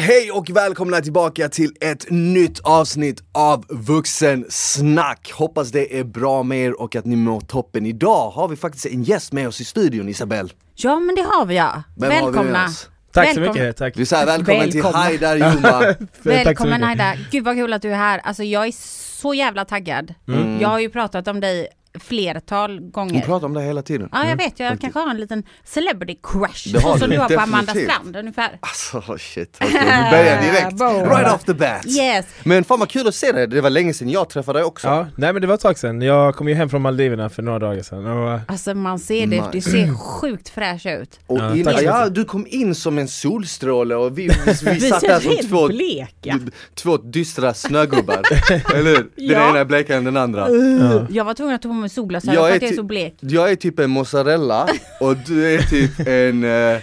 Hej och välkomna tillbaka till ett nytt avsnitt av Vuxensnack! Hoppas det är bra med er och att ni mår toppen. Idag har vi faktiskt en gäst med oss i studion, Isabelle. Ja men det har vi ja. Vem har vi med Välkomna. oss? Tack så Välkommen. mycket, tack. Vi säger välkommen Välkomna. till Haidar Juma. Så Välkommen. Aida. Gud vad kul att du är här. Alltså jag är så jävla taggad. Mm. Jag har ju pratat om dig flertal Hon gånger. pratar om det hela tiden. Ja jag vet, jag kanske har en liten celebrity crush. Det har så som du du har på Amanda. Strand ungefär. Alltså shit, okej vi börjar direkt. Right off the bat. Yes. Men fan vad kul att se dig, det var länge sedan jag träffade dig också. Ja, nej men det var ett tag sedan. Jag kom ju hem från Maldiverna för några dagar sedan och Alltså man ser det, det Nice. ser sjukt fräsch ut. Och Ja, så ja, du kom in som en solstråle och vi, vi, vi satt där som två, bleka. två dystra snögubbar. Eller hur? Den Ja. ena är blekare än den andra. ja. Jag var tvungen att ta på mig solglasögon Jag för är att jag är så blek. Jag är typ en mozzarella och du är typ en eh,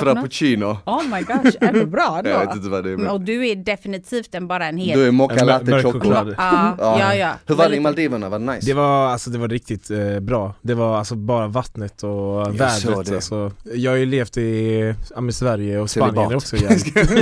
Frappuccino. Oh my gosh, är det bra Jag vet inte vad det är. Men. Och du är definitivt en, bara en Du hel... är mocca latte choklad. Ja, ja, ja. Hur var det i Maldiverna? Var det nice? Det var, alltså, det var riktigt eh, bra. Det var alltså bara vattnet och Jag vädret. det. Alltså, jag har ju levt i men Sverige och Spanien Celibat. också.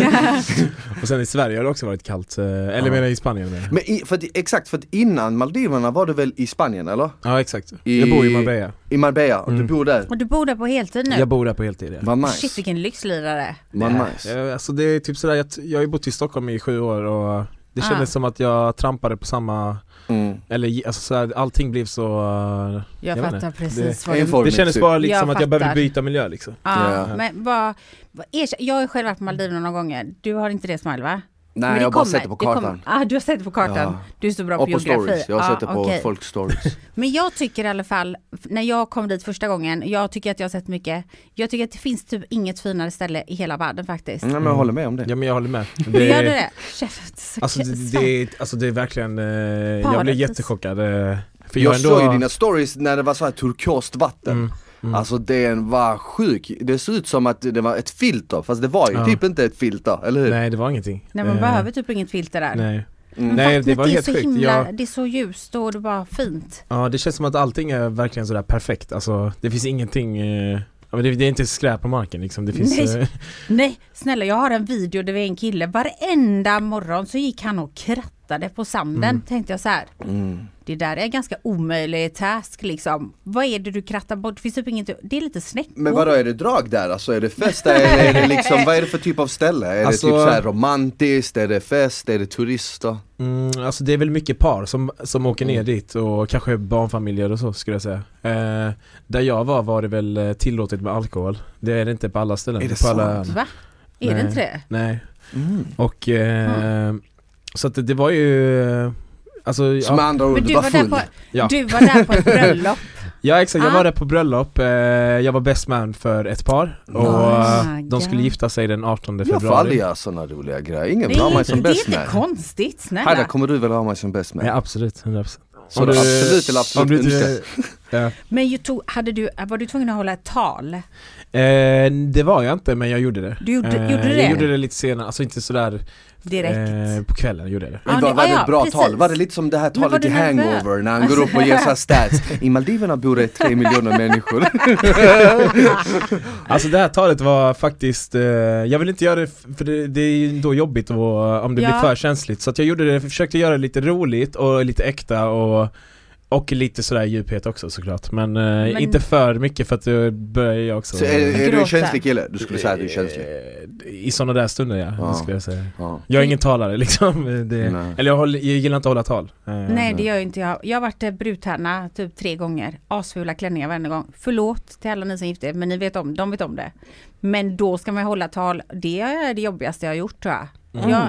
Och sen i Sverige har det också varit kallt. eh, Eller Ja. menar i Spanien med. Men i, för att, exakt, för att innan Maldiverna var du väl i Spanien eller? Ja exakt. I- Jag bor i Marbella. I Marbella, och Mm. du bor där? Och du bor där på heltid nu? Jag bor där på heltid. Ja. Vad Shit nice. vilken lyxlirare. Vad Ja, nice. eh, Alltså det är typ sådär, jag, jag har ju bott i Stockholm i sju år och det Ah. kändes som att jag trampade på samma, Mm. eller alltså sådär, allting blev så uh, Jag, Jag fattar precis Det- vad du... Det kändes typ. bara liksom Jag att jag behövde byta miljö liksom Ja, Ja. men vad, vad jag har själv varit på Maldiverna några gånger. Du har inte det Smile va? Nej det jag har bara sett det på det kommer. kartan. Ah, du har sett det på kartan. Ja. Du är så bra Och på på geografi. stories, jag har Ja, sett det på okej. folks stories. Men jag tycker i alla fall, när jag kom dit första gången, jag tycker att jag har sett mycket. Jag tycker att det finns typ inget finare ställe i hela världen faktiskt. Nej men jag håller med om det. Ja men jag håller med Det, Gör du det? Käft. Alltså det, det, är, alltså det är verkligen, eh, jag blev jättechockad eh, För Jag jag, såg ju ändå, dina stories när det var så här turkost vatten. Mm, mm. Alltså den var sjuk. Det såg ut som att det var ett filter, fast det var ju Ja. typ inte ett filter, eller hur? Nej det var ingenting Nej man Eh, behöver typ inget filter där. Nej, Mm. Nej, det var är helt så sjukt. himla, Jag- det är så ljust och det är bara fint. ja det känns som att allting är verkligen sådär perfekt Alltså det finns ingenting eh, ja, men det, det är inte skräp på marken liksom, det finns Nej. eh, Nej, snälla jag har en video där vi är en kille, varenda morgon så gick han och krattade på sanden. Mm. Tänkte jag så här, Mm. Det där är en ganska omöjlig task liksom. Vad är det du krattar bort? Det finns typ inget, det är lite snäckor. Men vadå, är det drag där? Alltså är det fest eller är det liksom, vad är det för typ av ställe? Är Alltså- det typ så här romantiskt, är det fest, är det turister? mm, Alltså det är väl mycket par som, som åker ner Mm. dit och kanske barnfamiljer och så skulle jag säga eh, Där jag var var det väl eh, tillåtet med alkohol Det är det inte på alla ställen Är det på alla, sant? Va? Är det Nej. inte det? Nej Mm. Och eh, så att det, det var ju Alltså, Så med ja, andra ord, Men du var var, där full? på, Ja. du var där på ett bröllop. ja exakt, jag Ah. var där på bröllop, eh, jag var best man för ett par och Nice. eh, de skulle gifta sig den 18 Jag får aldrig februari göra sådana roliga grejer, ingen vill ha mig som det är best inte man. konstigt, snälla. kommer du väl ha mig som best man? Ja absolut, 100% Så du absolut eller absolut om du inte, ja. Men ju tog, hade du, var du tvungen att hålla ett tal? eh, Det var jag inte men jag gjorde det Du gjorde- eh, gjorde du det? Jag gjorde det lite senare, alltså inte sådär Direkt? eh, På kvällen gjorde jag det Men var, det- var det ett bra precis. tal? Var det lite som det här talet i? Hangover när han går upp och ger såhär stats? I Maldiverna bor det tre miljoner människor. Alltså det här talet var faktiskt, eh, jag vill inte göra det för det, det är ju då jobbigt och, om det Ja. blir för känsligt Så att jag gjorde det, försökte göra det lite roligt och lite äkta och och lite sådär djuphet också såklart men, eh, inte för mycket för att då börjar jag också Så är, är du en känslig kille? Du skulle säga att du är känslig? Eh, I sådana där stunder ja, Ja. det skulle jag säga Ja. Jag är ingen talare liksom, det, Nej. eller jag, håller, jag gillar inte att hålla tal Eh, Nej det gör ju inte jag. Jag har varit brudtärna typ tre gånger. Asfula klänningar varenda gång. Förlåt till alla ni som gifte er, men ni vet om, de vet om det. Men då ska man hålla tal. Det är det jobbigaste jag har gjort tror jag. Mm. Jag,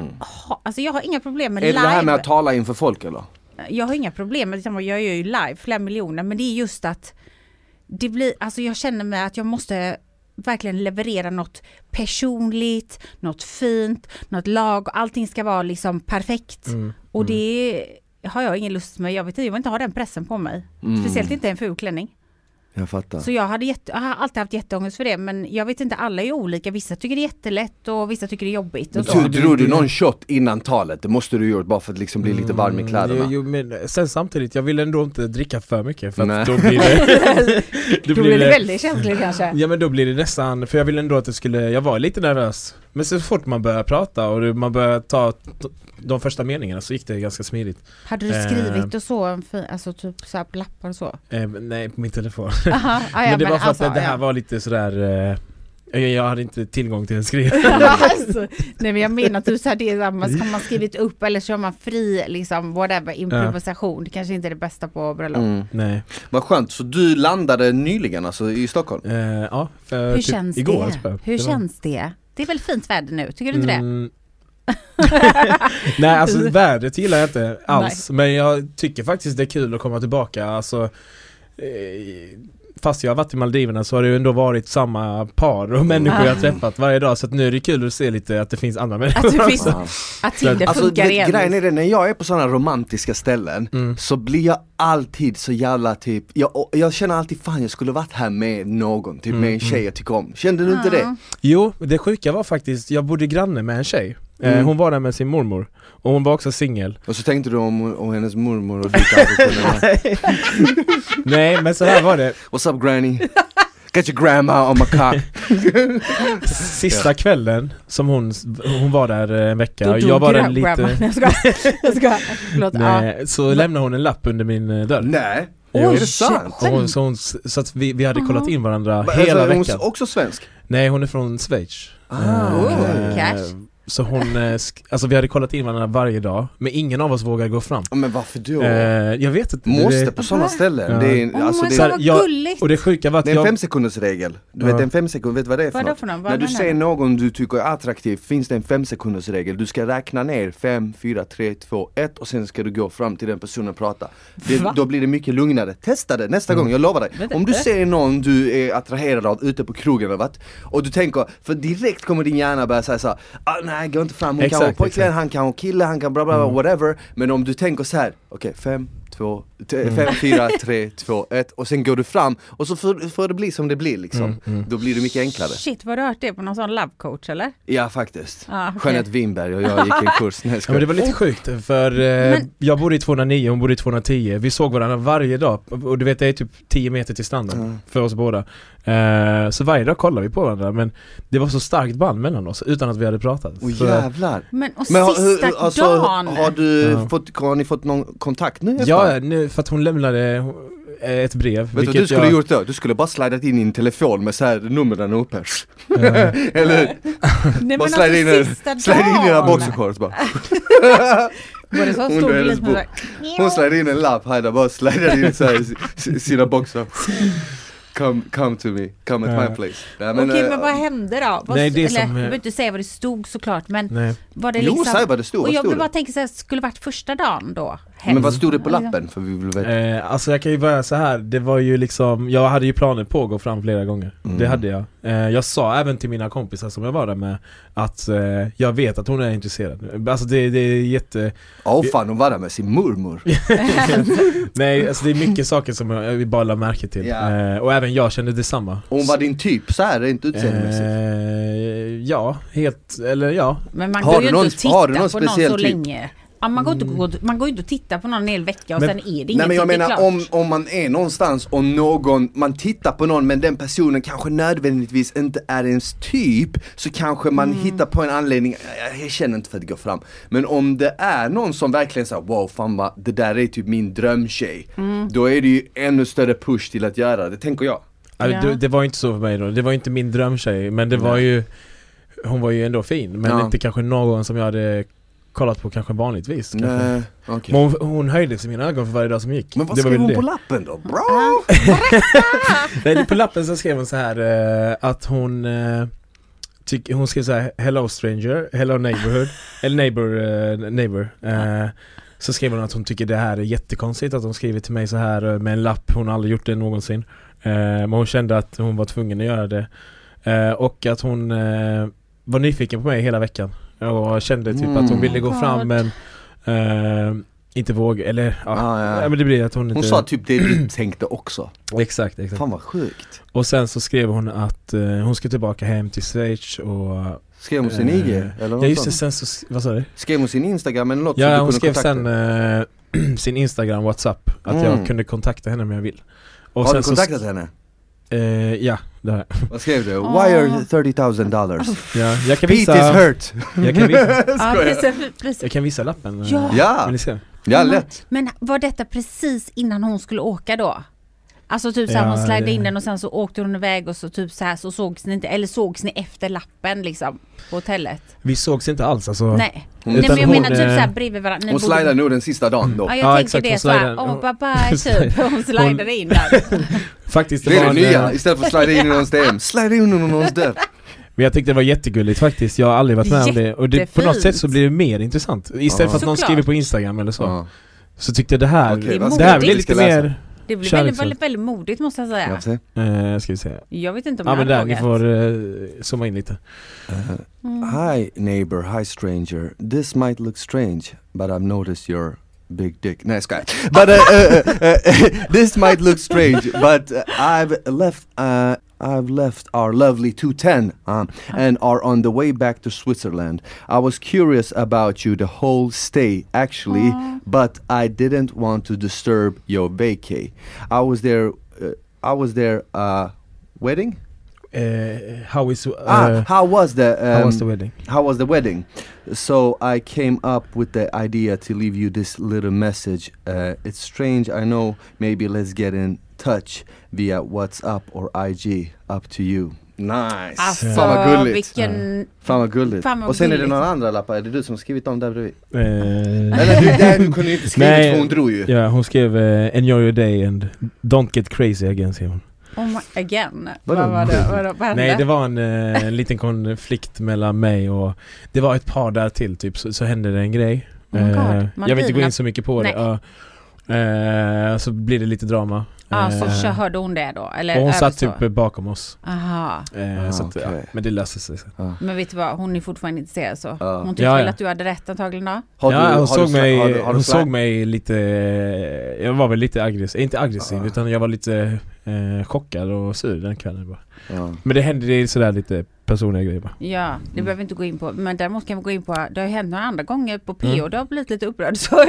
alltså jag har inga problem med Är det live. det här med att tala inför folk eller? Jag har inga problem med det, jag gör ju live flera miljoner, men det är just att det blir, alltså jag känner mig att jag måste verkligen leverera något personligt, något fint, något lag, allting ska vara liksom perfekt. mm, Och mm. det har jag ingen lust med, jag vet inte, jag vill inte ha den pressen på mig. Mm. Speciellt inte en ful klänning. Jag fattar. Så jag, hade jätte, jag har alltid haft jätteångest för det, men jag vet inte, alla är olika. Vissa tycker det är jättelätt och vissa tycker det är jobbigt. Och så. drog du någon shot innan talet? Det måste du gjort bara för att liksom bli lite varm i Mm, kläderna. Jo, jo, men sen samtidigt, jag vill ändå inte dricka för mycket för att då blir det Då blir det väldigt känsligt kanske. Ja men då blir det nästan, för jag ville ändå att det skulle, jag var lite nervös Men så fort man börjar prata och man börjar ta de första meningarna så gick det ganska smidigt. Hade du Eh. skrivit och så, alltså typ så här lappar och så? Eh, nej, på min telefon. Aha, ja, men det var för alltså, att det här ja. var lite sådär, eh, jag hade inte tillgång till en skriv. alltså, nej men jag menar typ så här, det är så här, man, har man skrivit upp eller så har man fri liksom whatever improvisation. Det kanske inte är det bästa på bröllop. Mm. nej. Vad skönt, så du landade nyligen alltså i Stockholm? Eh, ja, för Hur typ känns igår. det? Hur Det var- känns det? Det är väl fint väder nu, tycker du inte det? Mm. Nej alltså vädret gillar jag inte alls men jag tycker faktiskt det är kul att komma tillbaka alltså eh, Fast jag har varit i Maldiverna så har det ju ändå varit samma par och människor jag har träffat varje dag så att nu är det kul att se lite att det finns andra människor Att det finns- också. Att Tinder Alltså funkar det, igen. grejen är det, när jag är på sådana romantiska ställen Mm. så blir jag alltid så jävla typ, jag, jag känner alltid fan jag skulle varit här med någon, typ med en tjej jag tycker om. Kände du inte det? Jo, det sjuka var faktiskt, jag bodde granne med en tjej Mm. Hon var där med sin mormor och hon var också singel Och så tänkte du om, om hennes mormor och du kanske kunde Nej men så här var det What's up granny? Got your grandma on my cock Sista kvällen som hon, hon var där eh, en vecka och jag var där grandma. lite Jag skojar. Jag skojar. Förlåt. Nej, så lämnade hon en lapp under min eh, dörr Nej, Jo. är det sant? Hon, så, hon, så att vi, vi hade kollat in varandra hela alltså, är hon veckan också svensk? Nej hon är från Schweiz Ah, Eh. Cash. Så hon, eh, alltså vi hade kollat in varandra varje dag Men ingen av oss vågade gå fram Men varför då? eh, Jag vet inte Måste det, på sådana ställen? Ja. Det är, Åh, alltså, men det, vad jag- gulligt. Och det sjuka var att det är en jag femsekundersregel. Du Ja. vet en femsekund, vet du vad det är för något? för något? Vad När du ser någon du tycker är attraktiv finns det en femsekundersregel. Du ska räkna ner 5, 4, 3, 2, 1 och sen ska du gå fram till den personen och prata. Det, då blir det mycket lugnare. Testa det nästa Mm. gång, jag lovar dig. Om du äh? ser någon du är attraherad av ute på krogen eller vad, och du tänker, för direkt kommer din hjärna börja säga såhär, ah, nej gå inte fram, hon kan vara Exakt, pojkvän, exakt. han kan vara kille, han kan bla bla bla, Mm. whatever. Men om du tänker så här, okej 5, 2, 5, 4, 3, 2, 1 och sen går du fram och så får, får det bli som det blir liksom. Mm, mm. Då blir det mycket enklare. Shit, var du hört det på någon sån love coach eller? Ja faktiskt. Ah, okej. Jeanette Winberg och jag gick en kurs. Nej, Ja, men det var lite sjukt för eh, Men- jag bodde i 209, hon bodde i 210 Vi såg varandra varje dag och du vet det är typ 10 meter till stranden Mm. för oss båda eh, Så varje dag kollade vi på varandra men det var så starkt band mellan oss utan att vi hade pratat Åh Så- jävlar. Men och Men har, sista hur- alltså, dagen. har, du Ja. fått, har ni fått någon kontakt nu efter? Ja, nu, för att hon lämnade eh, ett brev Vet du vad du skulle jag, gjort då? Du skulle bara slidat in i en telefon med så här numren uppe. eh, Eller? Nej, Bara men slide in, alltså, en- slide in dina dagen. boxershorts bara. Var det så? Stod hennes liksom bok. såhär, Hon slide in en lapp här där bara slidar in så här, sina boxar. Come, come to me, come at Ja. my place. Ja, Okej eh, men vad hände då? Vad, Nej, det eller, som, jag eh, behöver inte säga vad det stod såklart men Nej. var det Jo, liksom... säg vad det stod, och vad jag stod vill det? bara tänka såhär, skulle varit första dagen då? Men vad stod det på lappen? För vi vill veta. Eh, alltså jag kan ju börja så här. det var ju liksom, jag hade ju planer på att gå fram flera gånger Mm. Det hade jag eh, Jag sa även till mina kompisar som jag var där med Att eh, jag vet att hon är intresserad Alltså det, det är jätte Åh fan, hon var där med sin mormor. Nej alltså det är mycket saker som jag jag bara la märke till eh, Och även jag kände detsamma Och hon var din typ så här, rent utseendemässigt. eh, Ja, helt, eller ja Men man Har går du ju någon- inte och tittar på någon speciell så typ? länge. Ja, man, går inte, gå- man går ju inte och tittar på någon en hel vecka och Men- sen är det ingenting. Nej men jag menar om, om man är någonstans och någon, man tittar på någon men den personen kanske nödvändigtvis inte är ens typ Så kanske man Mm. hittar på en anledning, jag, jag känner inte för att gå fram Men om det är någon som verkligen säger wow fan vad, det där är typ min drömtjej Mm. Då är det ju ännu större push till att göra det, tänker jag Ja. det, det var inte så för mig då, det var inte min drömtjej men det var ju Hon var ju ändå fin men Ja. inte kanske någon som jag hade kollat på kanske vanligtvis kanske. Nej, okej. Men hon, hon höjdes i mina ögon för varje dag som gick. Men vad det var skrev hon det. på lappen då? Bro! Nej, på lappen så skrev hon så här eh, att hon tyck, Hon skrev så här Hello stranger, hello neighborhood. Eller neighbor, eh, neighbor. Så skrev hon att hon tycker det här är jättekonstigt att hon skriver till mig så här med en lapp. Hon har aldrig gjort det någonsin. Men hon kände att hon var tvungen att göra det. Och att hon var nyfiken på mig hela veckan Och kände typ att hon ville gå Mm. fram men eh, inte våga, eller ja, Ah, ja. ja. men det blir att hon inte Hon sa typ det du tänkte också Exakt, exakt Fan vad sjukt och sen så skrev hon att eh, hon ska tillbaka hem till Schweiz och... Skrev hon sin Eh, IG? Eller Ja något just det, sen så, vad sa du? Skrev hon sin Instagram eller något Ja hon skrev kontakta? sen eh, sin Instagram, Whatsapp, att Mm. jag kunde kontakta henne om jag vill. Och Har du sen så- kontaktat henne? Eh, ja, det jag. Vad skrev du? Åh. Wire 30 000 dollars. Ja, jag kan Pete visa, is hurt. jag kan visa, Ja, precis, precis. jag kan visa lappen. eh, Ja. Ja. Ja, lätt. Men var detta precis innan hon skulle åka då? Alltså typ såhär, Ja, hon slide det- in den och sen så åkte hon iväg och så typ så här så sågs ni inte, eller sågs ni efter lappen liksom på hotellet? Vi sågs inte alls alltså. Nej. Nej men jag hon, menar typ eh, såhär bredvid varandra. Ni Hon slidade nog den sista dagen då. Ja jag Ja, tänker exakt, det hon såhär, åh bye bye typ. Hon slidade in där. Faktiskt, det, Det är var det en, nya, eh, istället för att slida in i någons DM, slida in under någons dörr. Men jag tyckte det var jättegulligt faktiskt, jag har aldrig varit med om det och det, på något sätt så blir det mer intressant Istället Ja. för att någon Såklart. skriver på instagram eller så Ja. Så tyckte jag det här, Okej, det här blir lite mer, Det blir väldigt, väldigt, väldigt modigt måste jag säga. Jag se. eh, ska vi se Jag vet inte om Ja jag men där, ni får uh, zooma in lite Mm. Hi neighbor, hi stranger. This might look strange, but I've noticed your big dick. Nice guy. But uh, uh, uh, this might look strange, but uh, I've left uh, I've left our lovely 210 um, and are on the way back to Switzerland. I was curious about you the whole stay actually, Aw. but I didn't want to disturb your vacay. I was there. Uh, I was there. Uh, wedding? Uh, How is, uh, ah, how was the? Um, how was the wedding? how was the wedding? So I came up with the idea to leave you this little message. Uh, it's strange, I know. Maybe let's get in touch via WhatsApp or IG. Up to you. Nice! Alltså Fan vad gulligt! vilken... Fan vad gulligt. Fan vad och sen är det några andra lappar, är det du som har skrivit dem där bredvid? Eh, Eller du, där, du kunde ju inte skrivit Nej. för hon drog ju. ja, hon skrev eh, 'Enjoy your day and don't get crazy again' skrev hon Oh my, again. Vadå? Vad var det? Vad, vad hände? Nej det var en, eh, en liten konflikt mellan mig och Det var ett par där till typ, så, så hände det en grej Oh God. Eh, Jag vill inte gå in så mycket på det Nej. ja. Eh, Så blir det lite drama Ja, så Eh, kör, hörde hon det då? Eller Och hon satt typ bakom oss Aha. Eh, Ah, så att, ja, okej. Men det löser sig sen. Ja. Men vet du vad, hon är fortfarande intresserad så. Ja. Hon tyckte Ja, väl ja. att du hade rätt antagligen då? Har ja, du- hon har såg du mig, har du- har du hon såg mig lite, jag var väl lite aggressiv, inte aggressiv Ah. utan jag var lite eh, chockad och sur den kvällen bara. Ja. Men det hände det är sådär lite personliga grejer bara. Ja, Mm. det behöver vi inte gå in på. Men däremot kan vi gå in på, det har ju hänt några andra gånger på PO, Mm. det har blivit lite upprörd. Så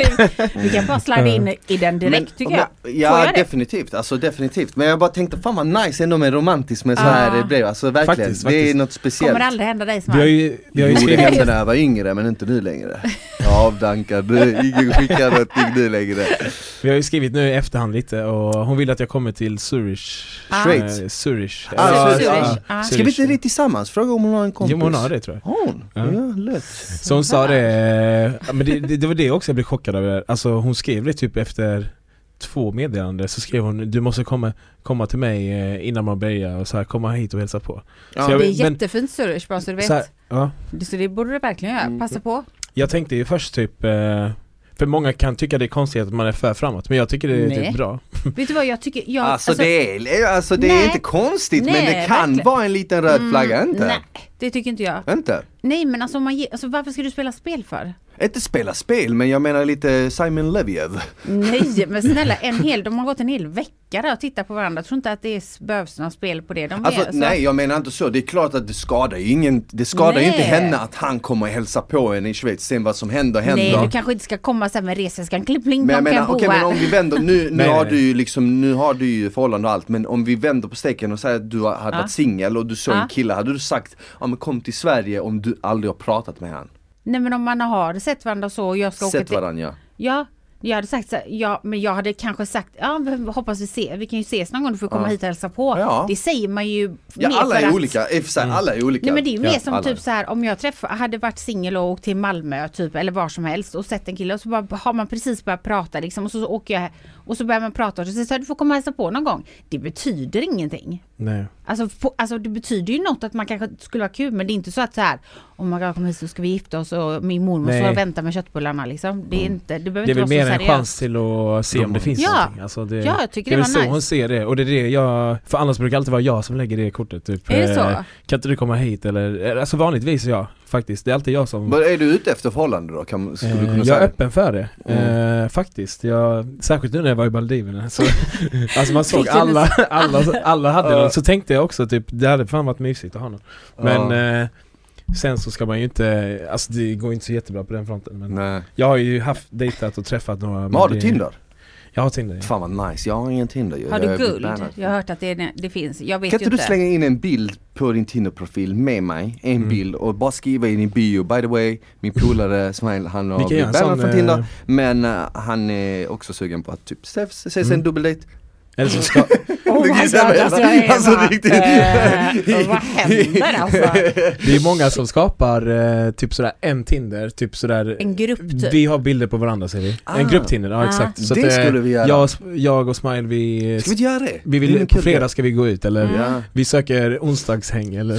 vi kan bara slida in i den direkt tycker jag. Men, ja jag det? definitivt, alltså definitivt. Men jag bara tänkte fan vad nice ändå med romantiskt med så Ah. här brev, alltså verkligen. Faktiskt, det är faktiskt. något speciellt. Kommer det aldrig hända dig som Vi har ju, vi har ju jo, det hände när jag var yngre men inte nu längre. Avdankad, ingen skickar någonting nu längre. Vi har ju skrivit nu i efterhand lite och hon vill att jag kommer till Zurich Ah. Schweiz. Eh, Zurich Ah, Ah. Ska vi inte dit tillsammans? Fråga om hon har en kompis. Jo hon har det tror jag hon? Ja. Ja, lätt. Så hon sa det, men det, det, det var det också jag blev chockad över Alltså hon skrev det typ efter två meddelanden så skrev hon du måste komma, komma till mig eh, innan man börjar och så här, komma hit och hälsa på Ja. Så jag- Det är men- jättefint Zürich bara så du vet. så här, ja. Det- Så det borde du verkligen göra, Mm. passa på. Jag tänkte ju först typ eh, För många kan tycka det är konstigt att man är för framåt men jag tycker det är Nej. typ bra Vet du vad jag tycker? Jag, Alltså, det är, alltså det är inte konstigt men Nej, det kan verkligen. vara en liten röd Mm, flagga, inte? Nej, det tycker inte jag. Inte? Nej men alltså, om man ge, alltså varför ska du spela spel för? Inte spela spel men jag menar lite Simon Leviev. Nej men snälla, en hel, de har gått en hel vecka där och tittat på varandra. Jag tror inte att det är, behövs några spel på det. De Alltså är, så- nej jag menar inte så, det är klart att det skadar ju ingen, det skadar ju inte henne att han kommer och hälsa på henne i Schweiz, sen vad som händer händer. Nej, du kanske inte ska komma här med resväskan, klipp, pling, Men jag menar, bo men om vi vänder, nu, nu Nej, har nej. du ju liksom, nu har du ju förhållande och allt men om vi vänder på steken och säger att du hade Ja. varit singel och du såg Ja. en kille, hade du sagt ja men kom till Sverige om du aldrig har pratat med han? Nej men om man har sett varandra så och jag ska åka Sett till... varandra ja. Ja, jag hade sagt så här, ja men jag hade kanske sagt, ja men hoppas vi ser, vi kan ju ses någon gång, du får komma Ja. hit och hälsa på. Ja. Det säger man ju Ja mer alla för är att... olika, sig Mm. alla är olika. Nej men det är ju mer Ja, som alla. typ så här om jag träffar, hade varit singel och åkt till Malmö typ eller var som helst och sett en kille och så bara, har man precis börjat prata liksom och så, så åker jag och så börjar man prata och så säger du får komma och hälsa på någon gång. Det betyder ingenting. Nej Alltså, på, alltså det betyder ju något att man kanske skulle vara kul men det är inte så att så här om man kom hit så ska vi gifta oss och min mormor står och väntar med köttbullarna liksom. Det är inte, det behöver Det är inte väl vara mer så en seriöst. chans till att se om det finns Ja. någonting alltså det, Ja, jag tycker det är det var så hon nice. ser det och det är det jag För annars brukar det alltid vara jag som lägger det kortet typ Är det eh, så? Kan inte du komma hit eller, alltså vanligtvis ja Faktiskt, det är alltid jag som Vad är du ute efter förhållande då? Kan, skulle du Eh, kunna jag säga? är öppen för det, Mm. eh, faktiskt. Jag, särskilt nu när jag var i Maldiverna. Så, alltså man såg alla, alla, alla hade någon, så tänkte jag också typ, det hade fan varit mysigt att ha någon. Men eh, sen så ska man ju inte, alltså det går inte så jättebra på den fronten. Men Nej. jag har ju haft dejtat och träffat några Men har du Tinder? Jag har Tinder. ja. Fan vad nice, jag har ingen Tinder ju. Har Jag du blivit guld? Jag har hört att det, det finns. Jag vet Kan ju inte du slänga in en bild på din Tinder-profil med mig, en Mm. bild och bara skriva in i bio, by the way, min polare Smile han har kan göra blivit bannad från Tinder eh, Men eh, han är också sugen på att typ ses ses Mm. en dubbeldejt Eller så ska, Oh my god, alltså jag är Alltså, bara, riktigt. eh, vad händer alltså? det är många som skapar eh, typ sådär en Tinder, typ sådär En grupp typ. Vi har bilder på varandra säger vi. Ah. En grupp-Tinder, ja Ah. exakt. Så Det att, eh, skulle vi göra. Jag, jag och Smile vi, Ska vi inte göra det? vi Det vill, en på fredag ska vi gå ut eller Mm. Ja, vi söker onsdagshäng eller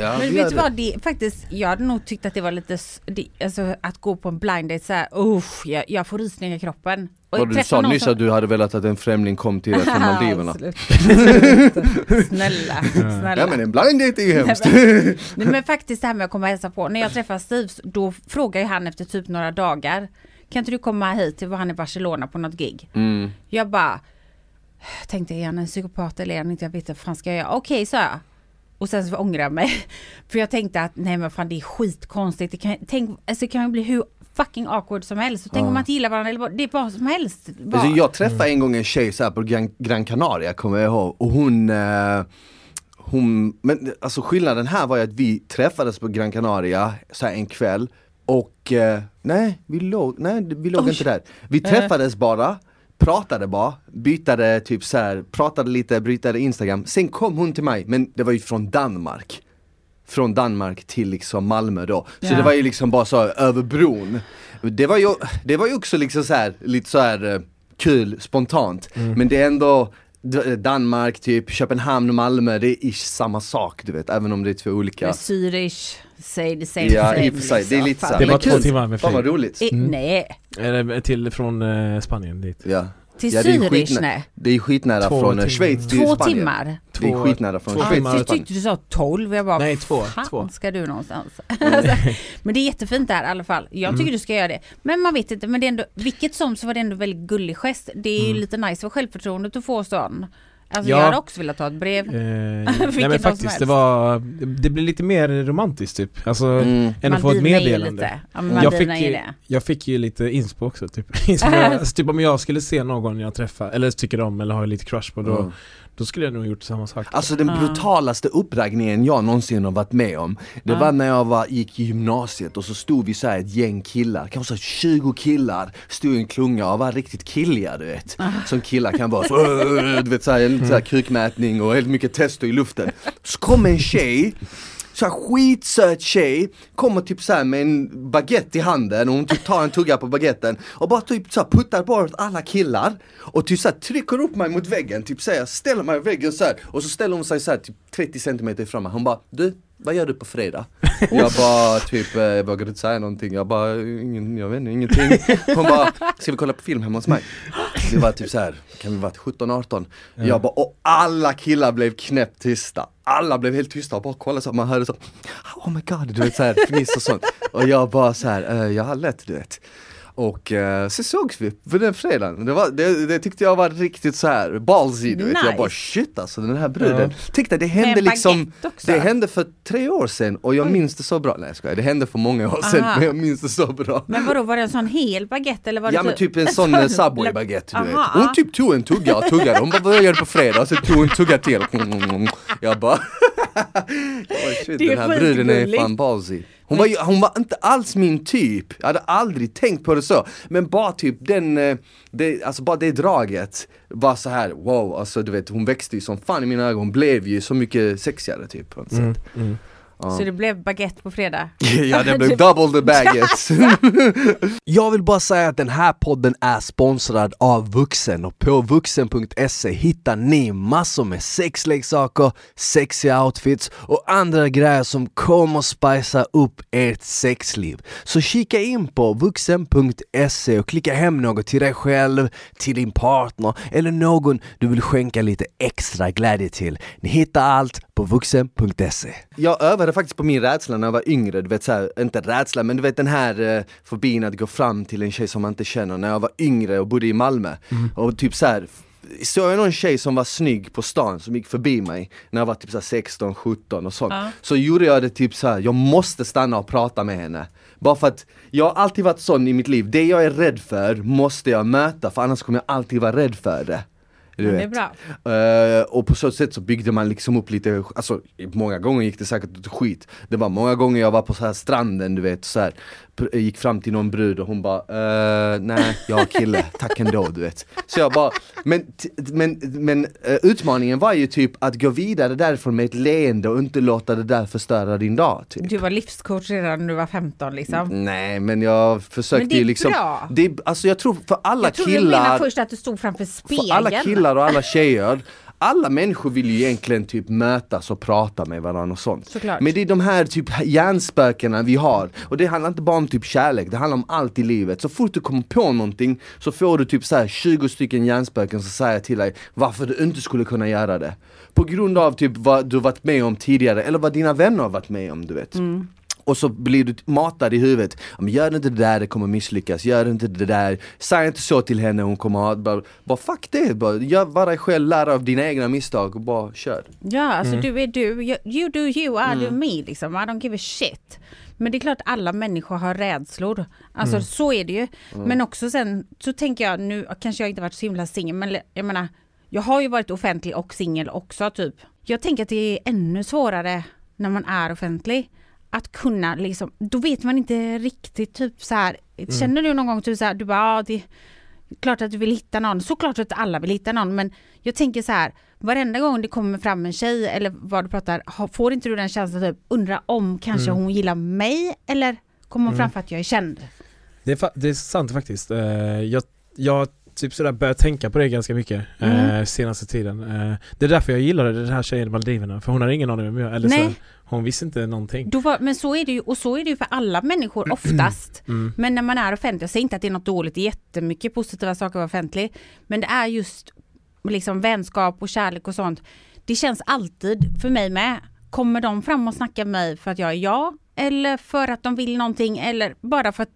ja Men vet du vad, det, faktiskt, jag hade nog tyckt att det var lite, det, alltså att gå på en blind date såhär, usch, jag, jag får rysningar i kroppen. Och Och du sa nyss som- att du hade velat att en främling kom till dig från Maldiverna. Snälla, snälla. Ja men en blind date är ju hemskt Nej, men faktiskt det här med att komma och hälsa på. När jag träffar Steve då frågar ju han efter typ några dagar. Kan inte du komma hit till var han i Barcelona på något gig? mm. Jag bara tänkte är han en psykopat eller är han inte? Jag vet inte vad fan ska jag göra? Okej sa jag. Och sen så ångrar jag mig. För jag tänkte att nej men fan det är skitkonstigt. Det kan, tänk, alltså, det kan ju bli hur fucking awkward som helst. Så tänk Ja. om man inte gillar varandra eller vad, det är vad som helst. Bara. Alltså, jag träffade en gång en tjej så på Gran, Gran Canaria kommer jag ihåg och hon eh, hon, men alltså skillnaden här var ju att vi träffades på Gran Canaria så här en kväll och eh, nej, vi låg, nej vi låg Oj. inte där. Vi träffades bara, pratade bara, bytade typ så här, pratade lite, brytade Instagram. Sen kom hon till mig, men det var ju från Danmark. Från Danmark till liksom Malmö då. Så Ja. det var ju liksom bara så över bron. Det var ju, det var ju också liksom så här, lite så här eh, kul, spontant. Men det är ändå Danmark, typ Köpenhamn, Malmö, det är ish samma sak du vet, även om det är två olika Zürich, say the same Ja i och för sig, det är lite såhär, Det bara två timmar med Fan vad flyg. roligt! i- Mm. Nej, Eller till från eh, Spanien dit. Ja. Till Ja, det är Zürich nej. Det är skitnära Två från timmar. Schweiz till Två Spanien timmar. Det är Två- skitnära från två Schweiz timmar. till Jag Spanien tyckte du sa 12, jag bara Nej, två, fan två. ska du någonstans? Alltså, men det är jättefint där i alla fall. Jag tycker Mm. du ska göra det. Men man vet inte, men det är ändå, vilket som så var det ändå väldigt gullig gest. Det är ju Mm. lite nice för självförtroendet att få sån. Alltså Ja. jag hade också velat ta ett brev. Eh, nej men faktiskt, det var, det blir lite mer romantiskt typ. Alltså, mm. än att få ett meddelande. Ja, Jag fick, ju, jag fick ju lite inspo också typ. Alltså, typ om jag skulle se någon jag träffar, eller tycker om eller har lite crush på då, Mm. Då skulle jag nog gjort samma sak. Alltså den brutalaste uppraggningen jag någonsin har varit med om Det var när jag var, gick i gymnasiet och så stod vi så här ett gäng killar, kanske så 20 killar Stod i en klunga och var riktigt killiga du vet. Som killar kan vara. Så, du vet såhär, lite såhär kukmätning och helt mycket testo i luften. Så kom en tjej så här skitsöt tjej, kommer typ såhär med en baguette i handen och hon typ tar en tugga på baguetten och bara typ så här puttar bara åt alla killar och typ så här trycker upp mig mot väggen, typ säger ställer mig i väggen så här och så ställer hon sig så här typ 30 centimeter ifrån mig. Hon bara du, vad gör du på fredag? Jag bara typ, eh, jag vågade inte säga någonting, jag bara, ingen, jag vet inte, ingenting. Hon bara, ska vi kolla på film hemma hos mig? Vi var typ så här, kan vi vara 17-18? Jag bara, och alla killar blev knäppt tysta. Alla blev helt tysta och bara kollade så, man hörde så, oh my god, du vet såhär fniss och sånt. Och jag bara så här, eh, jag har lätt du vet. Och eh, så sågs vi på den fredagen. Det, var, det, det tyckte jag var riktigt så här ballsy du vet. Jag Nice. bara shit alltså den här bruden. Tänkte det hände liksom, också. det hände för tre år sedan och jag minns det så bra. Nej jag skojar, det hände för många år sedan Aha. men jag minns det så bra. Men vadå, var det en sån hel baguette eller var det Ja men typ en sån Subway baguette du vet. Hon typ tog en tugga och tuggade, hon bara vad gör du på fredag? Och så tog hon en tugga till. Jag bara Oj, shit, den här bruden är fan ballsy. Hon var, ju, hon var inte alls min typ, jag hade aldrig tänkt på det så. Men bara typ den, eh, det, alltså bara det draget var så här wow, alltså du vet hon växte ju som fan i mina ögon, hon blev ju så mycket sexigare typ på något sätt. Mm, mm. Ja. Så det blev baguette på fredag? Ja det blev double the baggage Jag vill bara säga att den här podden är sponsrad av Vuxen och på vuxen.se hittar ni massor med sexleksaker, sexiga outfits och andra grejer som kommer spicea upp ert sexliv. Så kika in på vuxen.se och klicka hem något till dig själv, till din partner eller någon du vill skänka lite extra glädje till. Ni hittar allt på vuxen.se. Jag övade faktiskt på min rädsla när jag var yngre, du vet så här, inte rädsla men du vet den här eh, fobin att gå fram till en tjej som man inte känner när jag var yngre och bodde i Malmö. Och typ så här Såg jag någon tjej som var snygg på stan som gick förbi mig när jag var typ så här 16, 17 och sånt Ja. Så gjorde jag det typ så här. jag måste stanna och prata med henne Bara för att jag har alltid varit sån i mitt liv, det jag är rädd för måste jag möta för annars kommer jag alltid vara rädd för det. Du Ja, det är bra. Eh, och på så sätt så byggde man liksom upp lite, alltså många gånger gick det säkert åt skit Det var många gånger jag var på så här stranden du vet så här, gick fram till någon brud och hon bara eh, nej jag har kille, tack ändå du vet Så jag bara, men, men, men eh, utmaningen var ju typ att gå vidare därifrån med ett leende och inte låta det där förstöra din dag typ. Du var livscoach redan när du var 15 liksom. Nej men jag försökte Men det är ju liksom bra. det, är- Alltså jag tror för alla Jag tror du menar killar först att du stod framför spegeln. för alla killar och alla tjejer alla människor vill ju egentligen typ mötas och prata med varandra och sånt. Såklart. Men det är de här typ hjärnspökena vi har. Och det handlar inte bara om typ kärlek, det handlar om allt i livet. Så fort du kommer på någonting så får du typ så här 20 stycken hjärnspöken som säger till dig varför du inte skulle kunna göra det. På grund av typ vad du varit med om tidigare eller vad dina vänner har varit med om du vet. Och så blir du matad i huvudet, men gör inte det där, det kommer misslyckas, gör inte det där, säg inte så till henne, hon kommer ha, bara, bara fuck det, bara, gör bara dig själv, lär av dina egna misstag och bara kör. Ja, alltså Mm. du är du, you- you do you, I do me liksom. I don't give a shit. Men det är klart alla människor har rädslor. Alltså Mm. så är det ju. Men också sen så tänker jag, nu kanske jag inte varit så himla singel, men jag menar, jag har ju varit offentlig och singel också typ. Jag tänker att det är ännu svårare när man är offentlig. Att kunna liksom, då vet man inte riktigt typ så här. Känner du någon gång typ så här, du bara, ja, det klart att du vill hitta någon, såklart att alla vill hitta någon men jag tänker så här, varenda gång det kommer fram en tjej eller vad du pratar, får inte du den känslan typ, undra om kanske hon gillar mig eller kommer hon fram för att jag är känd? Det är, det är sant faktiskt. Eh, jag, jag typ sådär börjat tänka på det ganska mycket eh, Mm. senaste tiden. Eh, det är därför jag gillade den här tjejen i Maldiverna, för hon hade ingen aning om jag eller Nej. så, Hon visste inte någonting. Då var, men så är det ju, och så är det ju för alla människor oftast. Mm. Men när man är offentlig, jag säger inte att det är något dåligt, det är jättemycket positiva saker att vara offentlig. Men det är just liksom vänskap och kärlek och sånt. Det känns alltid för mig med. Kommer de fram och snackar med mig för att jag är jag? Eller för att de vill någonting? Eller bara för att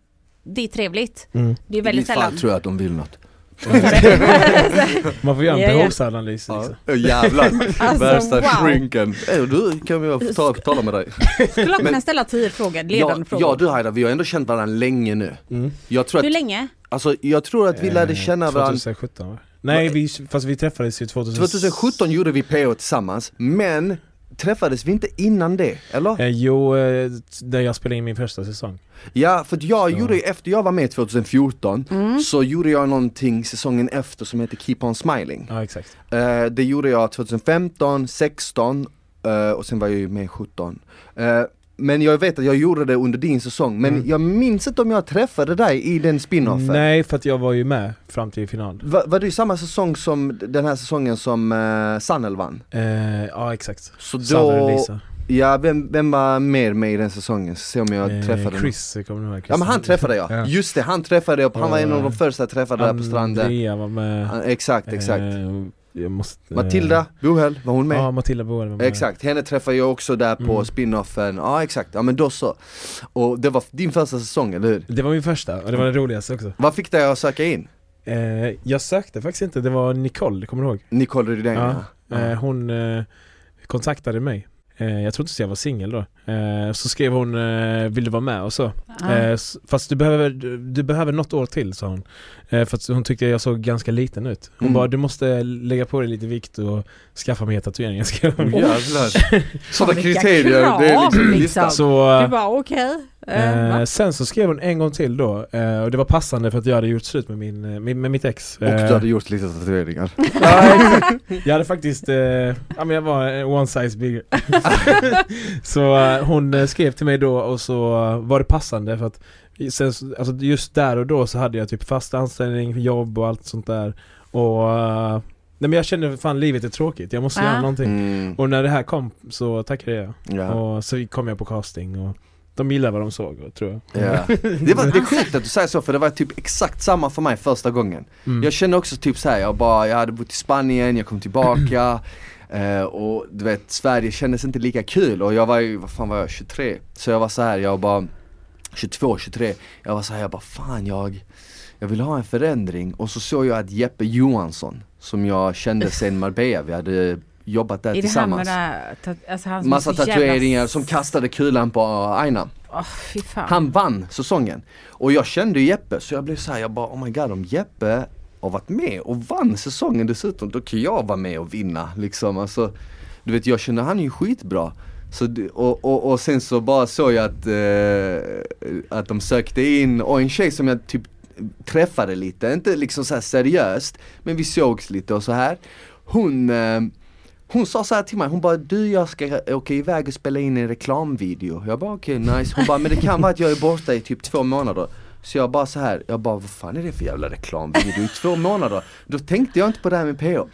det är trevligt? Mm. Det är I väldigt mitt fall sällan. tror jag att de vill något. Man får göra en Ja, ja. behovsanalys Ja, liksom. jävlar, Alltså, värsta wow. shrinken. Eh, Du, kan vi ta, tala med dig? Skulle jag kunna ställa tio frågor, ledande Ja, frågor? ja du Haida, vi har ändå känt varandra länge nu. Mm. Jag tror Hur att, länge? alltså, jag tror att vi lärde Eh, känna varandra 2017 va? Nej, vi, fast vi träffades ju 2000... 2017 gjorde vi PO tillsammans, men träffades vi inte innan det? Eller? Eh, jo, eh, där jag spelade in min första säsong. Ja, för att jag Så. gjorde, efter jag var med 2014 Mm. så gjorde jag någonting säsongen efter som heter Keep On Smiling. Ja, exakt. Eh, det gjorde jag 2015, 16 eh, och sen var jag ju med 17. Men jag vet att jag gjorde det under din säsong, men Mm. jag minns inte om jag träffade dig i den spinoffen. Nej, för att jag var ju med fram till final. Va, var det i samma säsong som den här säsongen som uh, Sanel vann? Eh, ja, exakt. Så då, Lisa. ja vem, vem var mer med i den säsongen? Se om jag Eh, träffade. Chris, kommer du ihåg? Ja men han träffade jag, Ja. just det, han träffade jag, han var en av de första jag träffade där på stranden Andrea var med. Exakt, exakt Eh, måste, Matilda Bohäll, var hon med? Ja, Matilda Boel var med. Exakt, henne träffade jag också där på Mm. spinoffen, ja exakt, ja men då så Och det var din första säsong, eller hur? Det var min första och det var den roligaste också. Vad fick dig att söka in? Eh, jag sökte faktiskt inte, det var Nicole, kommer du ihåg? Nicole Rydén Ja. ja. Eh, hon eh, kontaktade mig. Eh, jag trodde inte jag var singel då. Eh, så skrev hon, eh, vill du vara med och så. S- fast du behöver, du, behöver något år till sa hon. För att hon tyckte jag såg ganska liten ut. Hon Mm. bara, du måste lägga på dig lite vikt och skaffa mer tatueringar. skrev hon. Oh, jävlar. Sådana kriterier, det är liksom liksom. Så, Du bara okej. Eh, Eh, va? sen så skrev hon en gång till då, eh, och det var passande för att jag hade gjort slut med, min, eh, med, med mitt ex. Och du Eh, hade gjort lite tatueringar jag hade faktiskt, eh, ja men jag var eh, one size bigger. så eh, hon eh, skrev till mig då och så eh, var det passande för att sen, så- alltså just där och då så hade jag typ fast anställning, jobb och allt sånt där. Och eh, nej men jag kände fan livet är tråkigt, jag måste Ja. göra någonting. mm. Och när det här kom så tackade jag. ja. Och så kom jag på casting och de gillade vad de såg tror jag. Ja. Det, var, det är sjukt att du säger så för det var typ exakt samma för mig första gången Mm. Jag kände också typ såhär, jag bara, jag hade bott i Spanien, jag kom tillbaka eh, Och du vet, Sverige kändes inte lika kul och jag var ju, vad fan var jag, 23? Så jag var så här, jag bara 22, 23 Jag var så här, jag bara fan jag Jag vill ha en förändring och så såg jag att Jeppe Johansson Som jag kände sen Marbella, vi hade jobbat där Är det han med tillsammans. det ta- alltså han Massa så jävla- tatueringar som kastade kulan på Aina. Fan. Han vann säsongen. Och jag kände Jeppe så jag blev såhär, jag bara oh my god om Jeppe har varit med och vann säsongen dessutom, då kan jag vara med och vinna liksom. Alltså, du vet jag känner han är ju skitbra. Så, och, och, och sen så bara såg jag att, eh, att de sökte in, och en tjej som jag typ träffade lite, inte liksom så seriöst, men vi sågs lite och så här. Hon eh, hon sa så här till mig, hon bara du jag ska åka iväg och spela in en reklamvideo. Jag bara okej nice, hon bara men det kan vara att jag är borta i typ två månader. Så jag bara så här, jag bara vad fan är det för jävla reklamvideo i två månader? Då tänkte jag inte på det här med PH.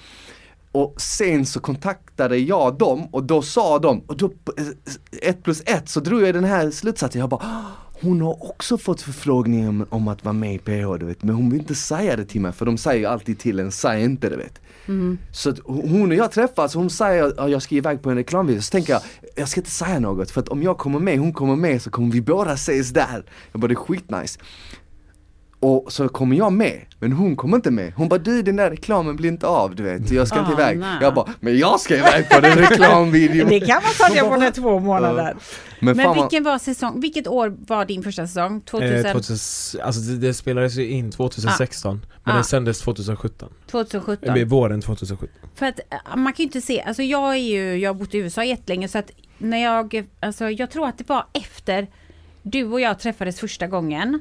Och sen så kontaktade jag dem och då sa de, och då, eh, ett plus ett så drog jag den här slutsatsen, jag bara hon har också fått förfrågning om, om att vara med i PH du vet, men hon vill inte säga det till mig för de säger alltid till en, säg inte det vet. Så att hon och jag träffas, hon säger att jag ska iväg på en reklamvideo, så tänker jag, jag ska inte säga något för att om jag kommer med, hon kommer med så kommer vi båda ses där. Jag bara det är skitnice. Och så kommer jag med, men hon kommer inte med. Hon bara du den där reklamen blir inte av du vet, jag ska inte Ah, iväg. nej. Jag bara, men jag ska iväg på den reklamvideon. Det kan man följa på den två månader. Men, Men vad- vilken var säsong, vilket år var din första säsong? 2000, Eh, 2000, alltså det, det spelades ju in 2016 men Ah. det sändes 2017. 2017? Eh, våren 2017. För att eh, man kan ju inte se, alltså jag är ju, jag har bott i USA jättelänge så att när jag, alltså jag tror att det var efter du och jag träffades första gången.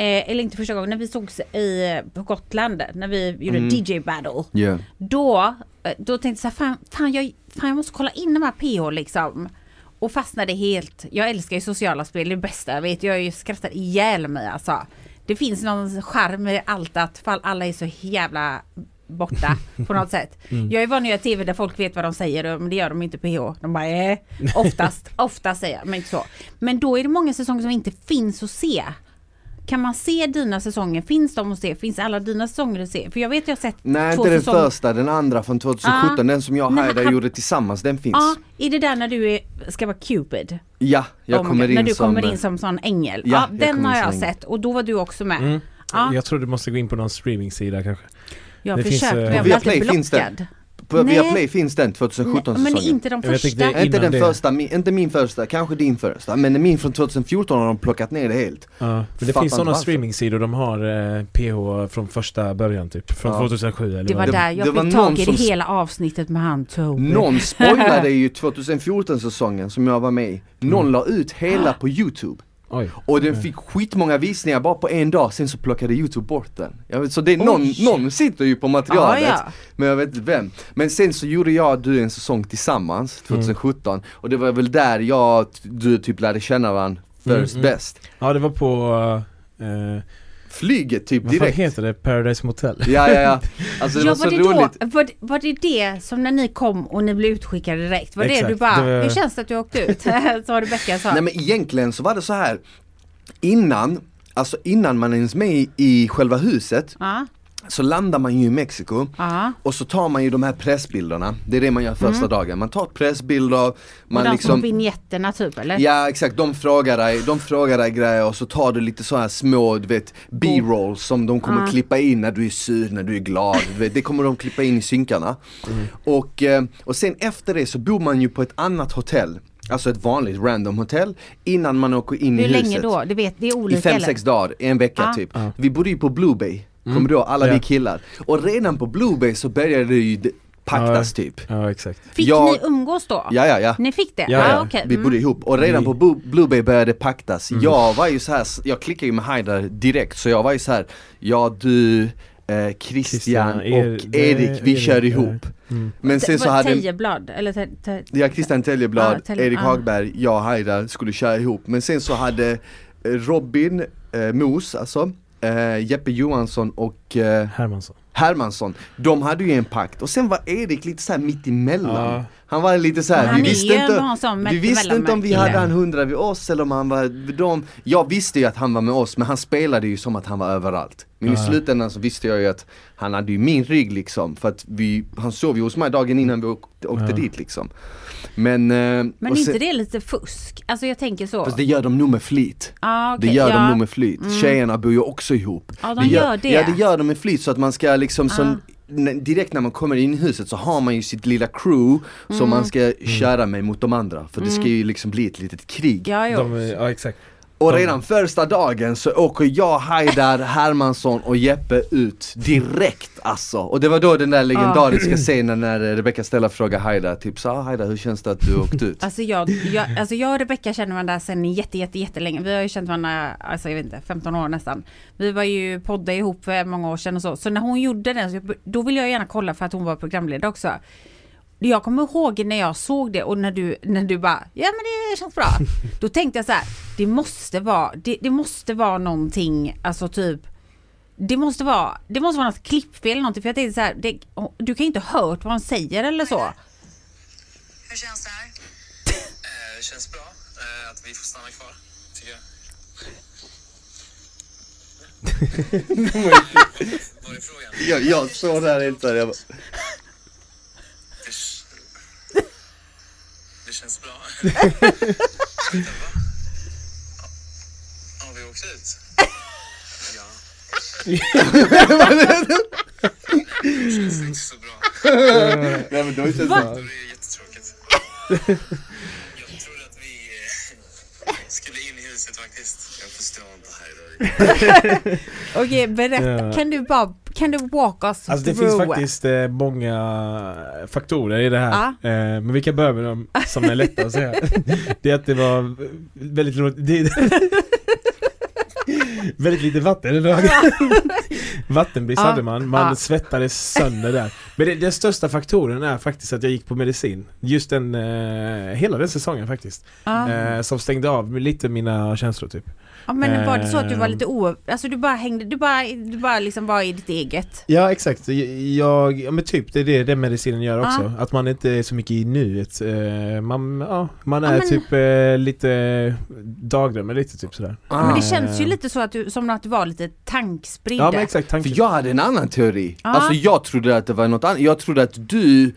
Eh, eller inte första gången, när vi sågs i, på Gotland, när vi gjorde Mm. DJ battle. Ja. Då, eh, då tänkte jag så här, fan, fan, jag, fan jag måste kolla in de här PH liksom. Och fastnade helt. Jag älskar ju sociala spel, det bästa jag vet. Jag skrattar ihjäl mig alltså. Det finns någon charm i allt att fall alla är så jävla borta på något sätt. Jag är van att göra TV där folk vet vad de säger men det gör de inte på PH. De bara eh, oftast, oftast säger jag, men inte så. Men då är det många säsonger som inte finns att se. Kan man se dina säsonger? Finns de att se? Finns alla dina säsonger att se? För jag vet jag har sett Nej två inte den säsonger. första, den andra från 2017, Ah. den som jag och Haida han- gjorde tillsammans, den finns. Ja, är det där när du är, ska vara Cupid? Ja, jag Oh my kommer God, in när du som... kommer in som sån ängel. Ja, Ja, jag den har jag som sett och då var du också med. Mm. Ja. Jag tror du måste gå in på någon streamingsida kanske. Jag har det försökt men jag blir alltid finns den. På Nej. Viaplay finns den 2017 Nej, men säsongen. inte de Jag vet första. inte, Inte innan den det. första, min, inte min första, kanske din första, men min från 2014 har de plockat ner det helt. Ja, men det Fattar finns inte sådana varför. streamingsidor, de har eh, PH från första början typ, från Ja. 2007 eller Det vad var Det- där jag det var fick någon tag i det hela avsnittet med han Toby. Någon spoilade ju 2014 säsongen som jag var med i. Någon Mm. la ut hela på youtube. Oj. Och den fick skitmånga visningar bara på en dag, sen så plockade youtube bort den. Jag vet, så det är någon, någon sitter ju på materialet, Ja, ja. men jag vet inte vem. Men sen så gjorde jag och du en säsong tillsammans, 2017, och det var väl där jag du typ lärde känna varandra first Mm, mm. best. Ja det var på, eh, Flyget typ vad direkt. heter det? Paradise Motel? Ja ja ja, alltså det ja, var så var, det roligt. då, var, det- var det det som när ni kom och ni blev utskickade direkt? Var det Exakt, du bara, det var- hur känns det att du åkte ut? så Rebecka sa. Nej men egentligen så var det så här innan, alltså innan man ens med i, i själva huset Ja, så landar man ju i Mexiko ja. och så tar man ju de här pressbilderna, det är det man gör första dagen. Man tar pressbilder, Mm. Och man de små liksom vinjetterna typ eller? Ja exakt, de frågar dig, de frågar dig grejer och så tar du lite sådana här små, du vet, b-rolls som de kommer Ja. klippa in när du är sur, när du är glad, du vet, det kommer de klippa in i synkarna. Och, eh, och sen efter det så bor man ju på ett annat hotell, alltså ett vanligt random hotell, innan man åker in Hur i länge huset. då? Det, vet, det är I olika fem, eller? sex dagar, en vecka Ja. typ. Ja. Vi bodde ju på Blue Bay, kommer du ihåg? Alla Ja. vi killar. Och redan på Blue Bay så började det ju paktas typ. Ja exakt. Fick Jag- ni umgås då? Ja ja ja. Ni fick det? Ja, ja. okej. Vi Mm. bodde ihop och redan Vi- på Blue, Blue Bay började det paktas. Mm. Jag var ju så här, jag klickade ju med Haidar direkt så jag var ju så här, ja du, eh, Christian Christian, er- och Erik, vi Erik, kör ja. ihop. Mm. Men sen så hade Tejeblad? Eller te, te, Ja, Christian Teljeblad, Ja, Telje- Erik ja. Hagberg, jag och Haidar skulle köra ihop. Men sen så hade eh, Robin eh, Mos, alltså, eh, Jeppe Johansson och eh, Hermansson. Hermansson, de hade ju en pakt. Och sen var Erik lite så här mitt emellan. Ja. Han var lite så här, Han vi är visste inte, sån vi visste inte om vi hade han hundra vid oss eller om han var vid dem. Jag visste ju att han var med oss men han spelade ju som att han var överallt. Men i slutändan så visste jag ju att han hade ju min rygg liksom för att vi, han sov ju hos mig dagen innan vi åkte, åkte Ja. dit liksom. Men, eh, Men är inte sen- det lite fusk? Alltså jag tänker så. Fast det gör de nog med flit. ah, okej, Det gör ja. de nog med flit. Mm. Tjejerna bor ju också ihop. Ja, de gör det. Ja det gör de med flit så att man ska liksom, Ah. n- direkt när man kommer in i huset så har man ju sitt lilla crew som man ska köra med mot de andra. För det ska ju liksom bli ett litet krig. Ja. De, ja exakt. Och redan första dagen så åker jag, Haidar, Hermansson och Jeppe ut direkt alltså. Och det var då den där legendariska scenen när Rebecca Stella frågar Haidar, typ så ah, Haidar hur känns det att du åkte ut? Alltså jag, jag, alltså jag och Rebecka känner varandra sedan jätte, jätte, jättelänge. Vi har ju känt varandra, alltså jag vet inte, 15 år nästan. Vi var ju podda ihop för många år sedan och så. Så när hon gjorde den, så då ville jag gärna kolla för att hon var programledare också. Jag kommer ihåg när jag såg det och när du, när du bara, ja men det känns bra. Då tänkte jag så här, det måste vara, det, det måste vara någonting, alltså typ det måste vara, det måste vara något klippfel eller någonting för jag tänkte så här, det, du kan ju inte ha hört vad hon säger eller så. Hur känns det här? Eh, Det känns bra eh, att vi får stanna kvar, tycker jag. Vad är frågan? Jag, jag såg där helt såhär, jag bara, Det, det känns bra. Har vi åkt ut? Ja. Det känns inte så bra. nej men då känns Då det är det jättetråkigt. Jag trodde att vi eh, skulle in i huset faktiskt. Jag förstår inte Haidar. Okej, berätta. Kan du bara, kan du walk us Alltså det through? finns faktiskt eh, många faktorer i det här. Ja. Eh, men vi kan börja med dem som är lätta att säga. det är att det var väldigt. Det, väldigt lite vatten i dagen. Vattenbrist Ja. hade man, man Ja. svettades sönder där. Men det, den största faktorn är faktiskt att jag gick på medicin. Just den, eh, hela den säsongen faktiskt. Ja. Eh, som stängde av lite mina känslor typ. Ja, men var det så att du var ehm. lite o... Alltså du bara hängde, du bara, du bara liksom var i ditt eget? Ja exakt, jag, ja men typ det är det den medicinen gör också. Ja. Att man inte är så mycket i nuet. Eh, man, ja, man Ja, är men- typ eh, lite dagdrömmer lite typ sådär. Ah. Men det känns ju lite så att du, som att du var lite tankspridd. Ja men exakt, tanken. För jag hade en annan teori. Ja. Alltså jag trodde att det var något annat. Jag trodde att du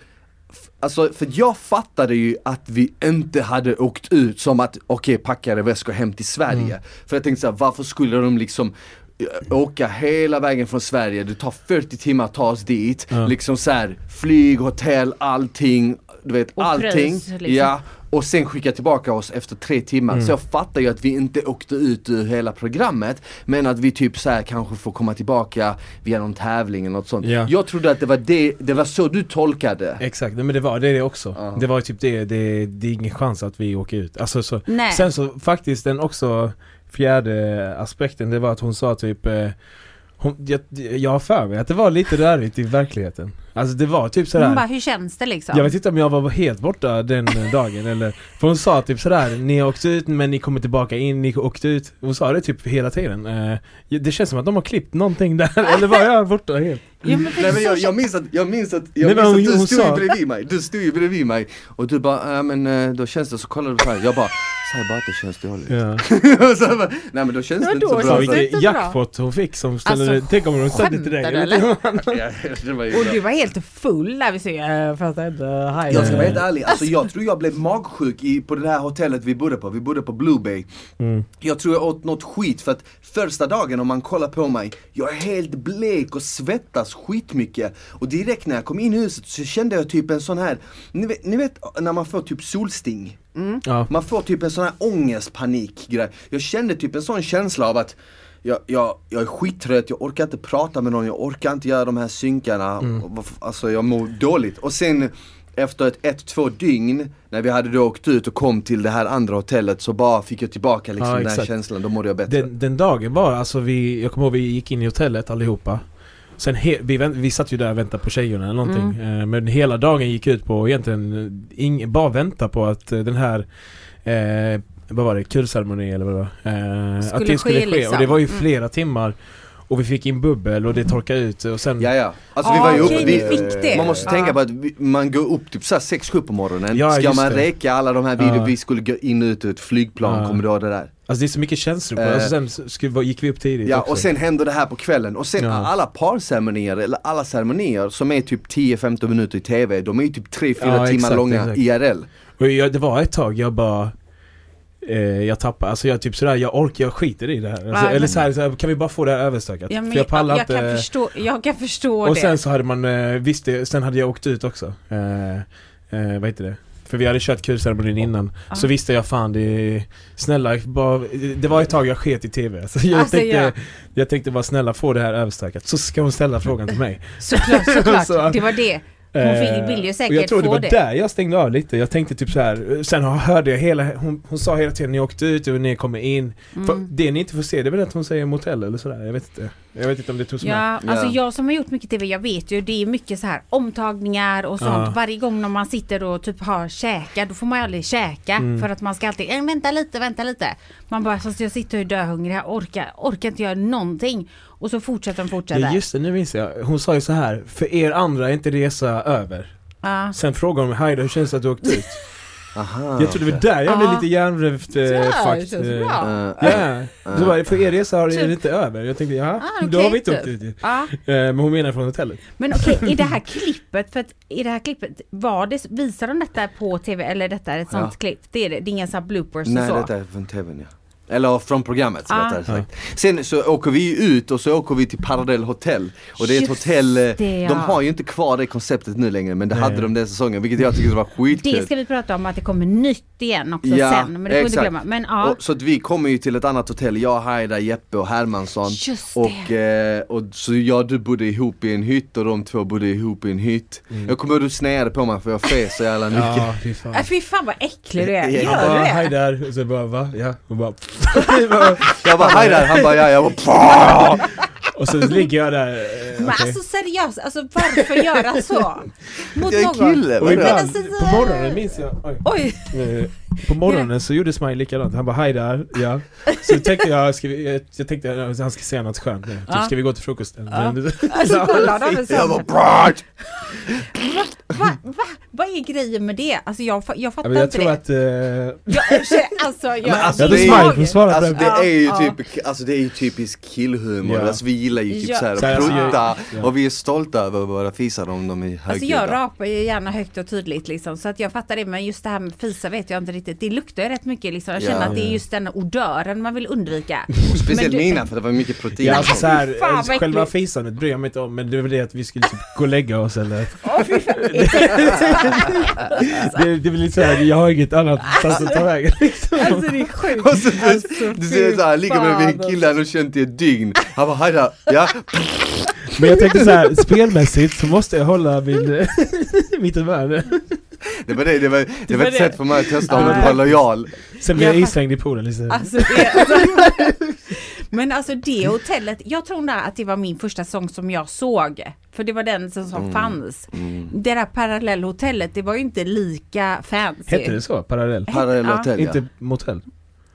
Alltså för jag fattade ju att vi inte hade åkt ut som att okej packade väskor hem till Sverige. För jag tänkte såhär, varför skulle de liksom eh, åka hela vägen från Sverige, det tar 40 timmar att ta oss dit, Ja. liksom så här, flyg, hotell, allting, du vet Och allting. pris, liksom. Ja, och sen skicka tillbaka oss efter tre timmar. Mm. Så jag fattar ju att vi inte åkte ut ur hela programmet, men att vi typ så här kanske får komma tillbaka via någon tävling eller något sånt. Ja. Jag trodde att det var det, det var så du tolkade. Exakt, men det var det, också. Ja. Det var typ det, det, det är ingen chans att vi åker ut. Alltså så. Nej. Sen så faktiskt den också fjärde aspekten, det var att hon sa typ eh, hon, jag, jag har för mig att det var lite rörigt i verkligheten. Alltså det var typ sådär Hon bara, hur känns det liksom? Jag vet inte om jag var helt borta den dagen eller För hon sa typ sådär, ni har åkt ut men ni kommer tillbaka in, ni åkte ut Hon sa det typ hela tiden eh, Det känns som att de har klippt någonting där, eller var jag borta helt? Ja, men Nej, men jag, jag minns att, jag minns att, jag Nej, minns hon- att du hon stod ju sa- bredvid mig, du stod ju bredvid mig och du bara, äh, men eh, då känns det, så kollade du på mig, jag bara, säg bara att det känns dåligt. Ja. Och så jag bara, Nej men då känns Ja, det inte så bra. bra. jackpot hon fick som ställde, Alltså, tänk om hon ställde till dig Och du var helt full där vi ser, för att inte. Jag ska vara helt ärlig, alltså jag tror jag blev magsjuk i, på det här hotellet vi bodde på, vi bodde på Blue Bay Mm. Jag tror jag åt något skit för att första dagen om man kollar på mig, jag är helt blek och svettas skitmycket. Och direkt när jag kom in i huset så kände jag typ en sån här, ni vet, ni vet när man får typ solsting? Ja. Man får typ en sån här ångestpanik grej. Jag kände typ en sån känsla av att jag, jag, jag är skittrött, jag orkar inte prata med någon, jag orkar inte göra de här synkarna. F- Alltså jag mår dåligt. Och sen efter ett, ett, två dygn, när vi hade då åkt ut och kom till det här andra hotellet så bara fick jag tillbaka liksom Ja, den här känslan, då mådde jag bättre. Den, den dagen var alltså vi, jag kommer ihåg vi gick in i hotellet allihopa Sen he, vi, vänt, vi satt ju där och väntade på tjejerna eller någonting eh, Men hela dagen gick ut på egentligen eh, ing, bara vänta på att eh, den här eh, Vad var det? Kulceremoni eller vad det var? Eh, att Skulle det skulle ske, ske, liksom. och det var ju Mm. flera timmar Och vi fick in bubbel och det torkade ut och sen Ja ja, alltså Ah, vi var ju uppe, ni vi, fick det. man måste Ah. tänka på att vi, man går upp typ såhär 6-7 på morgonen, Ja, ska man räcka alla de här videor Ja. vi skulle gå in och ut ur ett flygplan, Ja. kommer du ihåg det där? Alltså det är så mycket känslor på Eh, det, alltså sen så skulle, gick vi upp tidigt Ja också. och sen händer det här på kvällen och sen Ja. alla parceremonier eller alla ceremonier som är typ 10-15 minuter i TV, de är ju typ 3-4 Ja, timmar exakt, långa exakt. IRL. Och jag, det var ett tag jag bara eh, jag tappar, alltså jag typ sådär, jag orkar, jag skiter i det här. Alltså, eller så här, så här, kan vi bara få det här överstökat? Ja, men För jag pallar jag, inte... kan förstå, jag kan förstå och det. sen så hade man, eh, visst det, sen hade jag åkt ut också. Eh, eh, vad heter det? För vi hade kört kulceremonin innan. Ja. Så visste jag fan det snälla, bara, det var ett tag jag sket i TV. Alltså, jag, Alltså, tänkte, ja. jag tänkte bara snälla få det här överstökat. Så ska hon ställa frågan till mig. Såklart, såklart. Så- det var det. Hon vill, ju och säkert jag tror det få var det. där jag stängde av lite. Jag tänkte typ så här. sen hörde jag hela, hon, hon sa hela tiden ni åkte ut och ni kommer in. För Mm. det ni inte får se det är väl att hon säger motell eller sådär. Jag vet inte. Jag vet inte om det togs med. Ja, alltså Ja. jag som har gjort mycket TV, jag vet ju det är mycket så här omtagningar och sånt. Ja. Varje gång när man sitter och typ har käka, då får man ju aldrig käka Mm. för att man ska alltid, äh, vänta lite, vänta lite. Man bara, fast jag sitter ju döhungrig, jag orkar, orkar inte göra någonting. Och så fortsätter de fortsätta. Ja just det, nu minns jag. Hon sa ju så här. För er andra är inte resa över. Ja. Sen frågade hon mig, Haida hur känns det att du åkt ut? Aha, Jag trodde det var där jag blev Ja. lite hjärnrövt eh, Ja, det fakt. känns bra. Eh, Ja, så bara, för er resa har det Typ. inte över. Jag tänkte, jaha, Ah, då okej, har vi inte typ. åkt ju. Ja. Eh, Men hon menar från hotellet. Men okej, i det här klippet, för att i det här klippet, var det, visar de detta på TV eller detta är ett sånt Ja. klipp? Det är det, det är inga så här bloopers Nej, och så? detta är från TVn ja. Eller från programmet Ah. rättare sagt. Sen så åker vi ut och så åker vi till Paradell Hotel. Och det är ett Just hotell, eh, det, ja. de har ju inte kvar det konceptet nu längre men det Nej. hade de den säsongen vilket jag tycker var skitkul. Det ska vi prata om att det kommer nytt igen också Ja, sen, men det får vi inte glömma. Men ja, Och, så att vi kommer ju till ett annat hotell, jag, Haida, Jeppe och Hermansson. just Och, det. eh, och så jag du bodde ihop i en hytt och de två bodde ihop i en hytt. Jag kommer ihåg du sneade på mig för jag fes så jävla mycket. Ja, fy fan. Äh, fy fan vad äcklig du är, Ja. Gör bara, du hej det? där, och så bara va? Ja, och bara Jag bara hej där, han bara ja, jag bara Och så ligger jag där, eh, Men alltså seriöst, alltså varför göra så? Mot Jag är någon? kille, Och vadå? ibland, alltså, på morgonen minns jag, oj. Oj! På morgonen så gjorde Smile likadant, han bara hej där, ja Så tänkte jag, ska vi, jag, jag tänkte att han ska säga något skönt nu, typ ska vi gå till frukosten? Ja. Men- Alltså kolla de är Jag så. bara brrrt. Va? Va? Vad är grejen med det? Alltså jag, jag fattar jag inte tror det. att, eh, Jag, alltså, jag, Men alltså, Ja, det det är ju- svara Alltså det. det är ju Ja, typ, alltså det är ju typisk killhumor, Ja. alltså vi gillar ju typ Ja. såhär Så här, att alltså, prutta ja. och vi är stolta över våra fisar om de är högljudda. Alltså jag rapar ju gärna högt och tydligt liksom så att jag fattar det men just det här med fisa vet jag inte riktigt. Det luktar ju rätt mycket liksom. Jag känner Ja. att det är just den odören man vill undvika. Speciellt Men du- mina för det var mycket protein. Ja alltså så här, Fan, eh, själva äckligt. fisandet bryr jag mig inte om men det är väl det att vi skulle typ gå och lägga oss eller Åh, fy fan. det, det är väl lite såhär, jag har inget annat plats att ta vägen liksom. Alltså det är sjukt. Och så, Alltså, du ser såhär, ligger med en fan, kille han har känt i ett dygn. Han bara hej där, ja. Men jag tänkte så här, spelmässigt så måste jag hålla min, mitt humör Det var det, det var, det var var ett det. sätt för mig att testa om du var lojal. Sen blir jag islängd i poolen liksom. Alltså det, alltså, men alltså det hotellet, jag tror att det var min första säsong som jag såg. För det var den som, som Mm. fanns. Mm. Det där parallellhotellet, det var ju inte lika fancy. Hette det så? Parallell? Parallell Ja. hotell ja. Inte motell?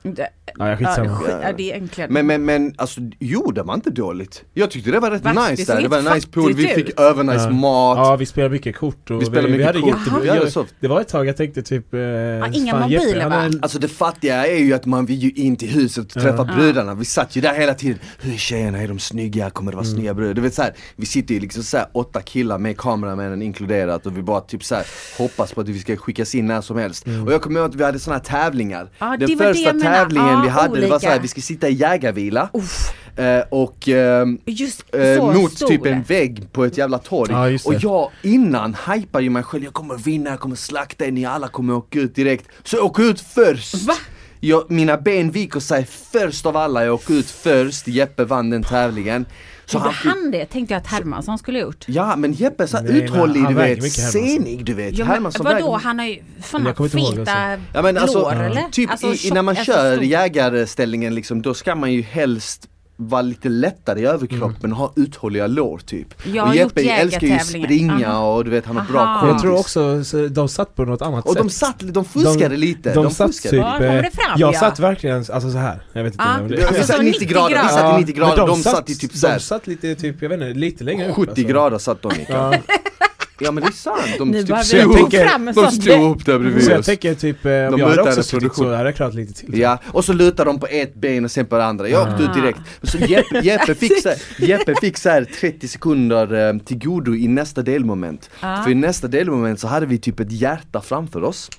Det, Ja, jag ja, ja, det är egentligen. Men, men, men alltså jo det var inte dåligt. Jag tyckte det var rätt Va? Det nice såg där, det var en nice pool, vi fick övernice Ja. mat. Ja, vi spelade mycket kort och Vi spelade mycket hade kort. jätte- Vi hade jag- så. Det var ett tag jag tänkte typ... Eh, inga fan, mobiler, Jeppe, va? är- Alltså det fattiga är ju att man vill ju in till huset och träffa Ja. brudarna, vi satt ju där hela tiden Hur är tjejerna, är de snygga? Kommer det vara snygga brudar? Du vet såhär, vi sitter ju liksom såhär åtta killar med kameramännen inkluderat och vi bara typ såhär hoppas på att vi ska skickas in när som helst Och jag kommer ihåg att vi hade såna här tävlingar Ja, det Den det första. Tävlingen Ja, vi hade, det var olika. såhär, vi ska sitta i jägarvila Uff, eh, och ehm, just så mot stor. typ en vägg på ett jävla torg. Just och jag innan hypar ju mig själv, jag kommer vinna, jag kommer slakta er, ni alla kommer åka ut direkt. Så jag åker ut först! Va? Jag, mina ben viker sig först av alla, jag åker ut först, Jeppe vann den tävlingen. Så han han det? Tänkte jag att Hermansson skulle ha gjort. ja men Jeppe så Nej, uthållig du vet, senig du vet. Ja, men, Hermansson vadå, väger- han har ju ihåg feta Ja men alltså, lår eller? typ Alltså, i, när man alltså kör jägarställningen liksom, då ska man ju helst vara lite lättare i överkroppen och ha uthålliga lår typ. Jag har och Jeppe älskar ju springa Aha. och du vet han har bra Aha. Men kompis. jag tror också, så de satt på något annat Och sätt. de satt, de fuskade lite, de, de, satt fuskade. typ, Ja, eh, fram, jag ja. satt verkligen, alltså så här. jag vet inte Ja. om Vi det Alltså, satt så 90 grader, vi grader. satt i 90 men grader, de satt i typ de såhär satt lite typ, jag vet inte, lite längre upp 70 alltså. grader satt de Mikael. Ja. Men det är sant, de typ stod upp, de stod upp där bredvid Så jag oss. tänker typ, eh, om De jag hade också suttit så hade jag klarat lite till. Ja, och så lutar de på ett ben och sen på det andra. Jag åkte ut Ah. direkt. Så Jeppe, Jeppe fick så här, Jeppe fick så här 30 sekunder eh, till godo i nästa delmoment. Ah. För i nästa delmoment så hade vi typ ett hjärta framför oss.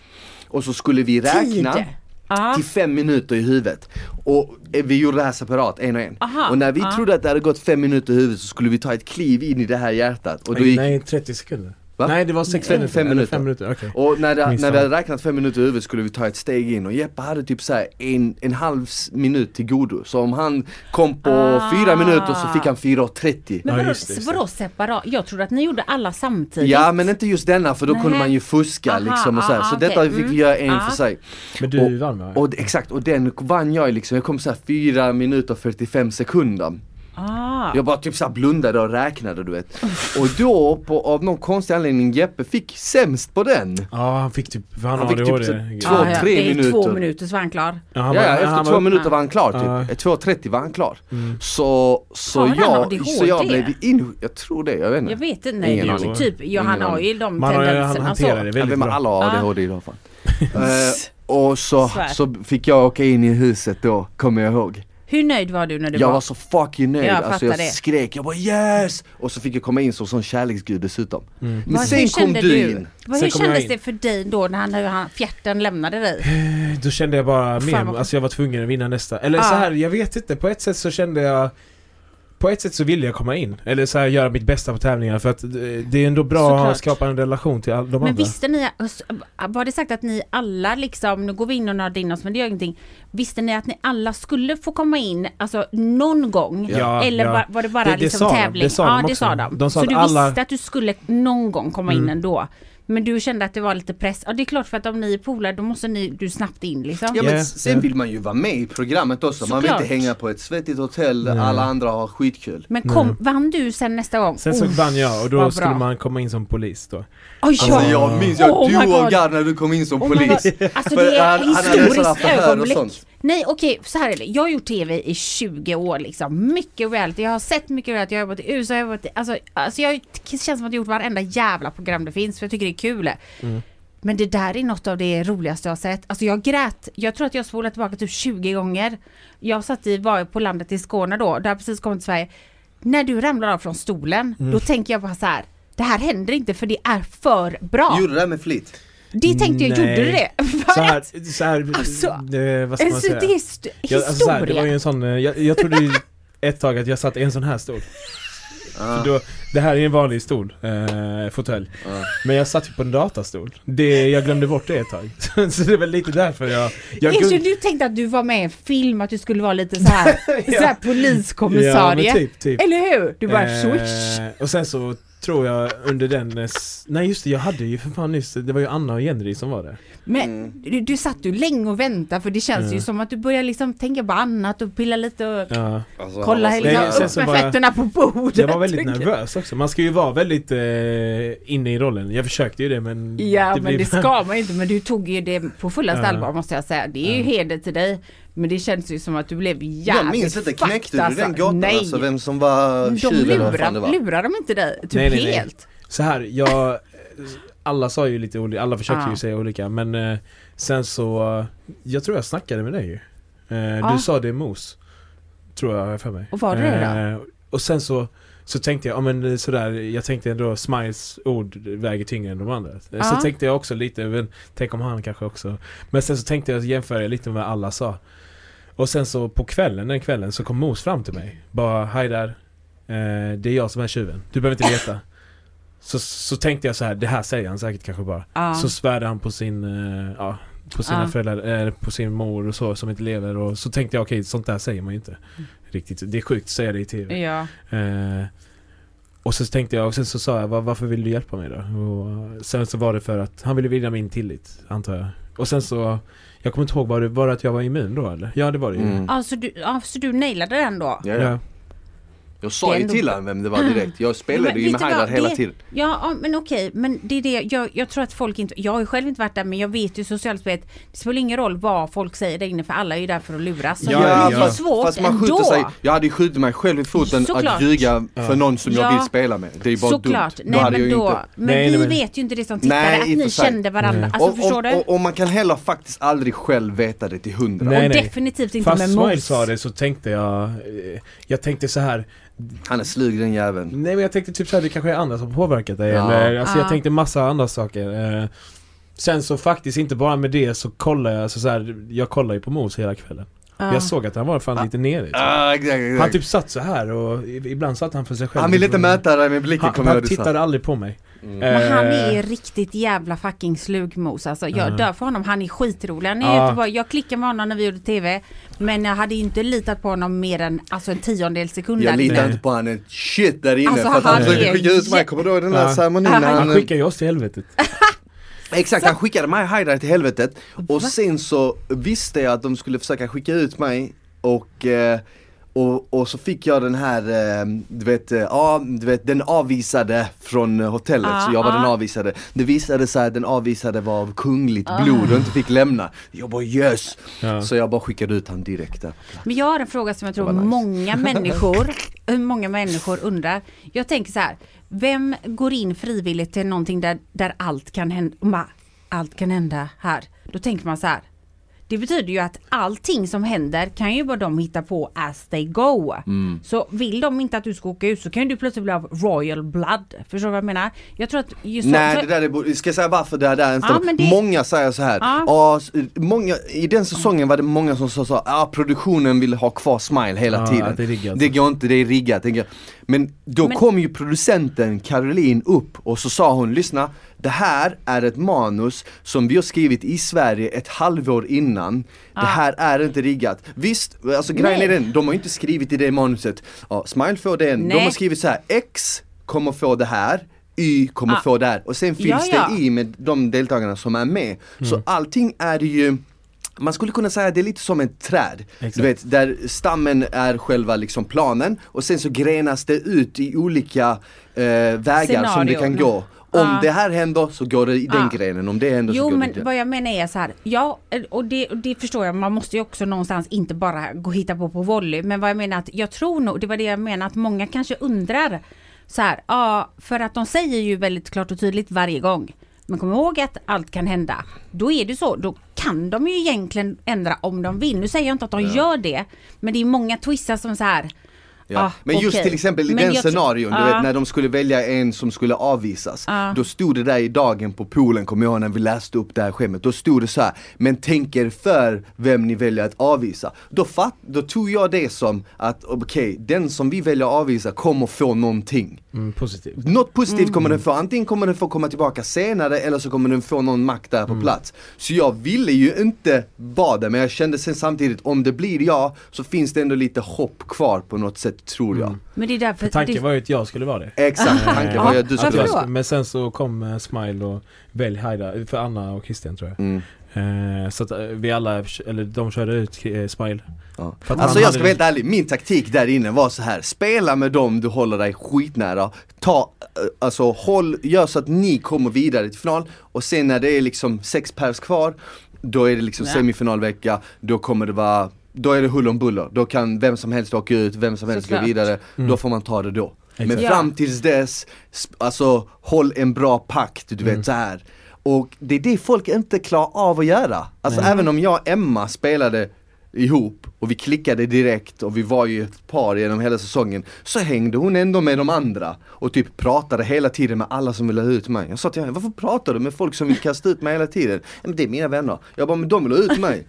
Och så skulle vi räkna. Tid. Ja. till fem minuter i huvudet. Och eh, vi gjorde det här separat, en och en. Aha, och när vi ja. trodde att det hade gått fem minuter i huvudet så skulle vi ta ett kliv in i det här hjärtat. Och då gick, Nej, 30 sekunder. Va? Nej, det var 6 Nej, minuter. fem minuter. Fem minuter, okej. och när, det, när vi hade räknat fem minuter huvudet skulle vi ta ett steg in och Jeppe hade typ så här en, en halv minut till godo. Så om han kom på Ah. fyra minuter så fick han 4.30. Men Ja, vadå, just det, just det. vadå separat? Jag trodde att ni gjorde alla samtidigt. Ja men inte just denna för då kunde Nej. man ju fuska Aha, liksom och så, här. så ah, detta fick vi Mm. göra en Ah. för sig. Men du Och- vann va? Och exakt, och den vann jag liksom, jag kom såhär 4 minuter och 45 sekunder. Ah. Jag bara typ såhär blundade och räknade du vet. Och då, på, av någon konstig anledning, Jeppe fick sämst på den. Ja, han fick typ, för han, Han fick typ så- två, Ah, ja. tre Det är två minuter. minuter så var han klar. Ja, han Ja, var- ja, efter han två var- minuter var han klar Ja. typ. 2.30 var han klar. Mm. Så, så, Har han jag, ADHD? så jag blev in, jag tror det, jag vet inte. Jag vet inte, nej, Ingen aning. typ, ja, han har ju de Man har, han tendenserna hanterar så. det väldigt bra. alla har Ah. ADHD i alla fall. Eh, och så, så fick jag åka in i huset då, kommer jag ihåg. Hur nöjd var du när du Jag var? var så fucking nöjd, Jag alltså jag det. skrek, jag bara yes! Och så fick jag komma in som sån kärleksgud dessutom. Mm. Men sen hur kom kände du in. Vad, Sen hur jag kändes det för dig då när han, han, fjärten lämnade dig? Då kände jag bara mer, alltså jag var tvungen att vinna nästa. Eller Ja. så här, jag vet inte, på ett sätt så kände jag på ett sätt så ville jag komma in, eller så här, göra mitt bästa på tävlingarna för att eh, det är ändå bra Såklart. att skapa en relation till all, de Men andra. visste ni, var det sagt att ni alla liksom, nu går vi in och nördar in oss men det gör ingenting. Visste ni att ni alla skulle få komma in, alltså någon gång? Ja, Eller ja. var, det bara Det- det liksom sa de, tävling? det sa ja de det också. sa de. De sa Så du alla- visste att du skulle någon gång komma in Mm. ändå? Men du kände att det var lite press? Ja det är klart för att om ni är polare då måste ni, du snabbt in liksom. Ja men Ja, sen ja. vill man ju vara med i programmet också, man vill Såklart. inte hänga på ett svettigt hotell där Nej. alla andra har skitkul. Men kom, Nej. vann du sen nästa gång? Sen så Oh. vann jag och då skulle bra. man komma in som polis då. Oj, Alltså ja. jag minns, jag Oh my du och när du kom in som Oh polis. Alltså det är sådana historiskt ögonblick. Nej okej, så här är det. Jag har gjort TV i 20 år liksom. Mycket reality. Jag har sett mycket reality. Jag har jobbat i USA, jag har jobbat i, alltså, alltså jag, känns som att jag har gjort varenda jävla program det finns för jag tycker det är kul. Mm. Men det där är något av det roligaste jag har sett. Alltså jag grät, jag tror att jag spolade tillbaka typ 20 gånger. Jag satt i, var på landet i Skåne då, där precis kommit till Sverige. När du ramlar av från stolen, Mm. då tänker jag bara så här. Det här händer inte för det är för bra. Gjorde det med flit. Det tänkte jag, gjorde du det? Så här, så här Alltså, eh, vad ska man Alltså, säga? det är st- Ja, historia. alltså, så här, det var ju en sån, eh, jag, jag trodde ju ett tag att jag satt i en sån här stol. Ah, då, det här är en vanlig stol, eh, fåtölj. ah. Men jag satt ju på en datastol. Det, jag glömde bort det ett tag. Så det är väl lite därför jag... jag Erkänn, gun- du tänkte att du var med i en film, att du skulle vara lite så här, så här poliskommissarie. Ja, typ, typ. Eller hur? Du bara swish. Eh, och sen så tror jag under den... eh, Nej just det, jag hade ju för fan nyss, det var ju Anna och Jenny som var där. Men Mm. du, du satt ju länge och väntade för det känns Ja. ju som att du börjar liksom tänka på annat och pilla lite och Ja. Alltså, kolla han var så liksom upp med var jag- fötterna på bordet. Jag var väldigt nervös också. Man ska ju vara väldigt eh, inne i rollen. Jag försökte ju det men... Ja men blir- det ska man ju inte men du tog ju det på fullaste Ja. allvar måste jag säga. Det är ju Ja. heder till dig. Men det känns ju som att du blev jävligt Jag minns inte, knäckte du alltså. den gatan Nej. alltså? Vem som var de tjuv eller vad det lurar, var? lurar de inte dig? Typ Nej, nej, nej. helt? Så här, jag... Alla sa ju lite olika, alla försökte Ja. ju säga olika men eh, sen så... eh, Jag tror jag snackade med dig ju. Eh, Ja. Du sa det är mos. Tror jag för mig. Och var det det då? Eh, och sen så... Så tänkte jag, ja men sådär, jag tänkte ändå Smiles ord väger tyngre än de andra. Eh, Ja. Så tänkte jag också lite, men tänk om han kanske också... Men sen så tänkte jag jämföra lite med vad alla sa. Och sen så på kvällen, den kvällen, så kom Mos fram till mig. Bara, hej där. Eh, det är jag som är tjuven. Du behöver inte veta. Så, så tänkte jag så här, det här säger han säkert kanske bara. Ja. Så svärde han på sin, eh, ja, på sina Ja. föräldrar, eh, på sin mor och så som inte lever och så tänkte jag okej, sånt där säger man ju inte. Riktigt, det är sjukt att säga det i TV. Ja. Eh, och så tänkte jag, och sen så sa jag, "Va- varför vill du hjälpa mig då? Och sen så var det för att han ville vinna min tillit, antar jag. Och sen så, jag kommer inte ihåg, var det, var det att jag var immun då eller? Ja det var det ju. Mm. Ja, så du, ja, så du nailade den då? Ja, ja. Ja. Jag sa ju till honom vem det var direkt. Jag spelade Men ju med Haidar hela tiden. Ja, men okej, men det är det, jag, jag tror att folk inte, jag har ju själv inte varit där men jag vet ju socialt spelet, det spelar ingen roll vad folk säger där inne för alla är ju där för att luras. Så Ja, det är ja. svårt fast man ändå. sig, jag hade ju skjutit mig själv i foten Såklart. att ljuga för någon som jag Ja. vill spela med. Det är ju bara Såklart, dumt. nej men jag då, inte- men Nej, vi nej, men- vet ju inte det som tittare Nej, att ni kände varandra, Nej. alltså och, förstår och, du? och, och man kan heller faktiskt aldrig själv veta det till hundra. Nej, och nej. definitivt inte Fast med Smile mos. sa det så tänkte jag, eh, jag tänkte så här. Han är slug den jäveln. Nej men jag tänkte typ såhär, det kanske är andra som påverkat dig Ja. eller, alltså Ja. jag tänkte massa andra saker. Eh, Sen så faktiskt inte bara med det så kollar jag, alltså så här, jag kollar ju på Mos hela kvällen. Ja. Jag såg att han var fan lite nere. exakt, exakt. Han typ satt så här och ibland satt han för sig själv. han vill inte mäta det med blicken Han, han tittade aldrig på mig. Mm. Men han Eh, är riktigt jävla fucking slugmos alltså. Jag Ja. dör för honom. Han är skitrolig. Han är. Göteborg. Jag klickade med honom när vi gjorde TV. Men jag hade inte litat på honom mer än alltså en tiondel sekund. Jag. Nej. inte på ett shit där inne Alltså, för att han försökte skicka ut mig, kommer du ihåg den där Ja. ceremonin Han han... skickar ju oss till helvetet. Exakt, han skickade mig Haidar till helvetet. Och sen så visste jag att de skulle försöka skicka ut mig och eh, och, och så fick jag den här, eh, du vet, eh, ja, du vet den avvisade från eh, hotellet, Ah, så jag var den ah. avvisade. Det visade sig att den avvisade var av kungligt blod och inte fick lämna. Jag bara yes! Ja. Så jag bara skickade ut han direkt där. Men jag har en fråga som jag tror nice. många människor, många människor undrar. Jag tänker så här, vem går in frivilligt till någonting där, där allt kan hända, och bara, allt kan hända här. Då tänker man så här, det betyder ju att allting som händer kan ju bara de hitta på as they go. Mm. Så vill de inte att du ska åka ut så kan du plötsligt bli av royal blood. Förstår du vad jag menar? Jag tror att just Nej så- det där är, ska jag säga varför det där är en Ja, det- Många säger så här. Ja. Många, I den säsongen var det många som sa så ja produktionen vill ha kvar Smile hela Ja, tiden. det är riggat. Det går inte, det är riggat. Det går. Men då Men- kom ju producenten Caroline upp och så sa hon, lyssna, det här är ett manus som vi har skrivit i Sverige ett halvår innan. Det här är inte riggat. Visst, alltså grejen Nej. är den, de har inte skrivit i det manuset, ja, Smile får den, de har skrivit så här, X kommer få det här, Y kommer Ah. få det här och sen fylls Ja, ja. det i med de deltagarna som är med. Så allting är ju man skulle kunna säga att det är lite som ett träd. Exakt. Du vet, där stammen är själva liksom planen och sen så grenas det ut i olika eh, vägar som det kan gå. Om Ja. det här händer så går det i den Ja. grenen, om det händer så Jo går det i men den. vad jag menar är så här, ja och det, och det förstår jag, man måste ju också någonstans inte bara gå och hitta på på volley. Men vad jag menar att jag tror nog, det var det jag menar att många kanske undrar så här, ja för att de säger ju väldigt klart och tydligt varje gång. Men kom ihåg att allt kan hända. Då är det så, då kan de ju egentligen ändra om de vill. Nu säger jag inte att de gör det, men det är många twistar som så här. Ja. ah, men just okej. till exempel i Men den scenarion, du vet när de skulle välja en som skulle avvisas. Ja. Då stod det där i dagen på poolen, kommer jag ihåg när vi läste upp det här skämtet. Då stod det så här, men tänk er för vem ni väljer att avvisa. Då, fatt, då tog jag det som att okej, den som vi väljer att avvisa kommer få någonting. Mm, positivt. Något positivt Mm. kommer den få, antingen kommer den få komma tillbaka senare eller så kommer den få någon makt där på plats. Så jag ville ju inte vara där men jag kände sen samtidigt om det blir jag så finns det ändå lite hopp kvar på något sätt tror jag. Men det är därför... För tanken det, var ju att jag skulle vara det. Exakt, tanken var ju att du skulle vara Men sen så kom eh, Smile och Välj Haida, för Anna och Christian tror jag. mm. Eh, så att eh, vi alla, eller de körde ut eh, Smile. Ja. Alltså jag ska vara helt ärlig, min taktik där inne var så här. spela med dem du håller dig skitnära, ta, eh, alltså håll, gör så att ni kommer vidare till final och sen när det är liksom sex pers kvar, då är det liksom Ja. semifinalvecka, då kommer det vara då är det hull om buller, då kan vem som helst åka ut, vem som helst Såklart. gå vidare, Mm. då får man ta det då. Men Exakt. Ja. fram tills dess, alltså håll en bra pakt, du vet Mm. så här. Och det är det folk inte klarar av att göra. Alltså Nej. även om jag och Emma spelade ihop och vi klickade direkt och vi var ju ett par genom hela säsongen Så hängde hon ändå med de andra och typ pratade hela tiden med alla som ville ha ut mig Jag sa till henne, varför pratar du med folk som vill kasta ut mig hela tiden? "Ja, Men det är mina vänner Jag bara, men de vill ha ut mig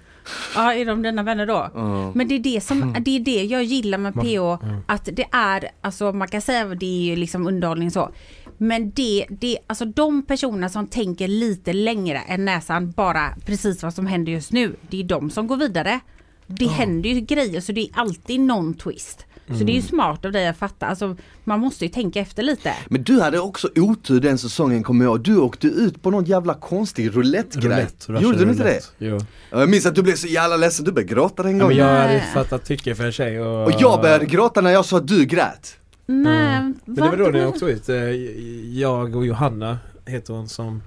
Ja, är de dina vänner då? Ja. Men det är det som, det är det jag gillar med ja. att det är, alltså man kan säga att det är ju liksom underhållning så. Men det, det, alltså de personerna som tänker lite längre än näsan bara precis vad som händer just nu, det är de som går vidare. Det händer ju grejer så det är alltid någon twist. Så det är ju smart av dig att fatta, alltså man måste ju tänka efter lite. Men du hade också otur den säsongen kommer jag. Du åkte ut på någon jävla konstig roulettegrej Roulette, Gjorde du inte det? Jo. Jag minns att du blev så jävla ledsen, du började gråta den Ja, gången men jag hade fattat tycke för en tjej och... Och jag började gråta när jag sa att du grät Nej, Men det va? var då när jag åkte ut. Eh, Jag och Johanna heter hon som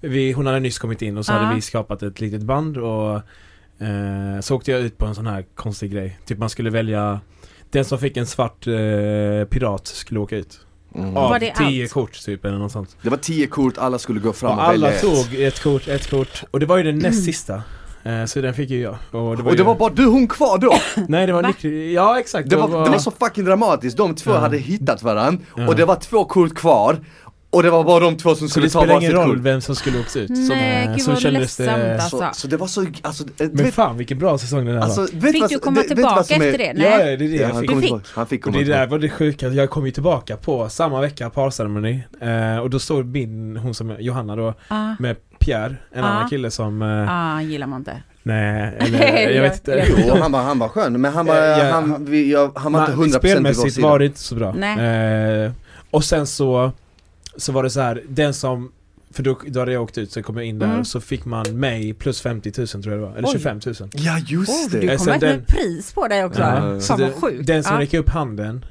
vi, Hon hade nyss kommit in och så Ja. hade vi skapat ett litet band och eh, Så åkte jag ut på en sån här konstig grej. Typ man skulle välja Den som fick en svart eh, pirat skulle åka ut. Mm. Av Var det tio allt? kort typ eller något sånt. Det var tio kort, alla skulle gå fram och, Och alla välja tog ett kort, ett kort. Och det var ju den näst sista. Eh, så den fick ju jag. Och det var, Och det ju, var bara du hon kvar då! Nej det var Va? lyckligt. Ja exakt. Det var, det var så fucking dramatiskt, de två Ja. hade hittat varandra Ja. och det var två kort kvar Och det var bara de två som Så skulle det ta spelar ingen varsitt roll kort. vem som skulle åkt ut? Nej, Som, gud så vad det- ledsamt alltså. Så, så det var så, alltså, eh, Men fan vilken bra säsong den här alltså, var. vet Fick du komma tillbaka efter det? Ja, Nej. ja, det är det Ja, jag han, fick. kom Du tillbaka. han fick Och komma det där var det sjuka, jag kom ju tillbaka på samma vecka parceremoni eh, Och då står min, hon som är Johanna då, Ah, med Pierre, en Ah. annan kille som, eh, ah, gillar man inte. nej, eller jag vet inte Jo, han var, han var skön, men han var, Eh, ja, han, vi, jag, han var inte Men 100% i vår Spelmässigt sida. var det inte så bra. Nej. Eh, och sen så, så var det så här, den som för då, då hade jag åkt ut, så kom jag in där Mm. och så fick man mig plus 50 000 tror jag det var, eller Oj. 25 000 Ja just Oh, det! du Eh, kom med den- ett pris på dig också. Ja, Fan vad den, sjukt. den som Ja. räcker upp handen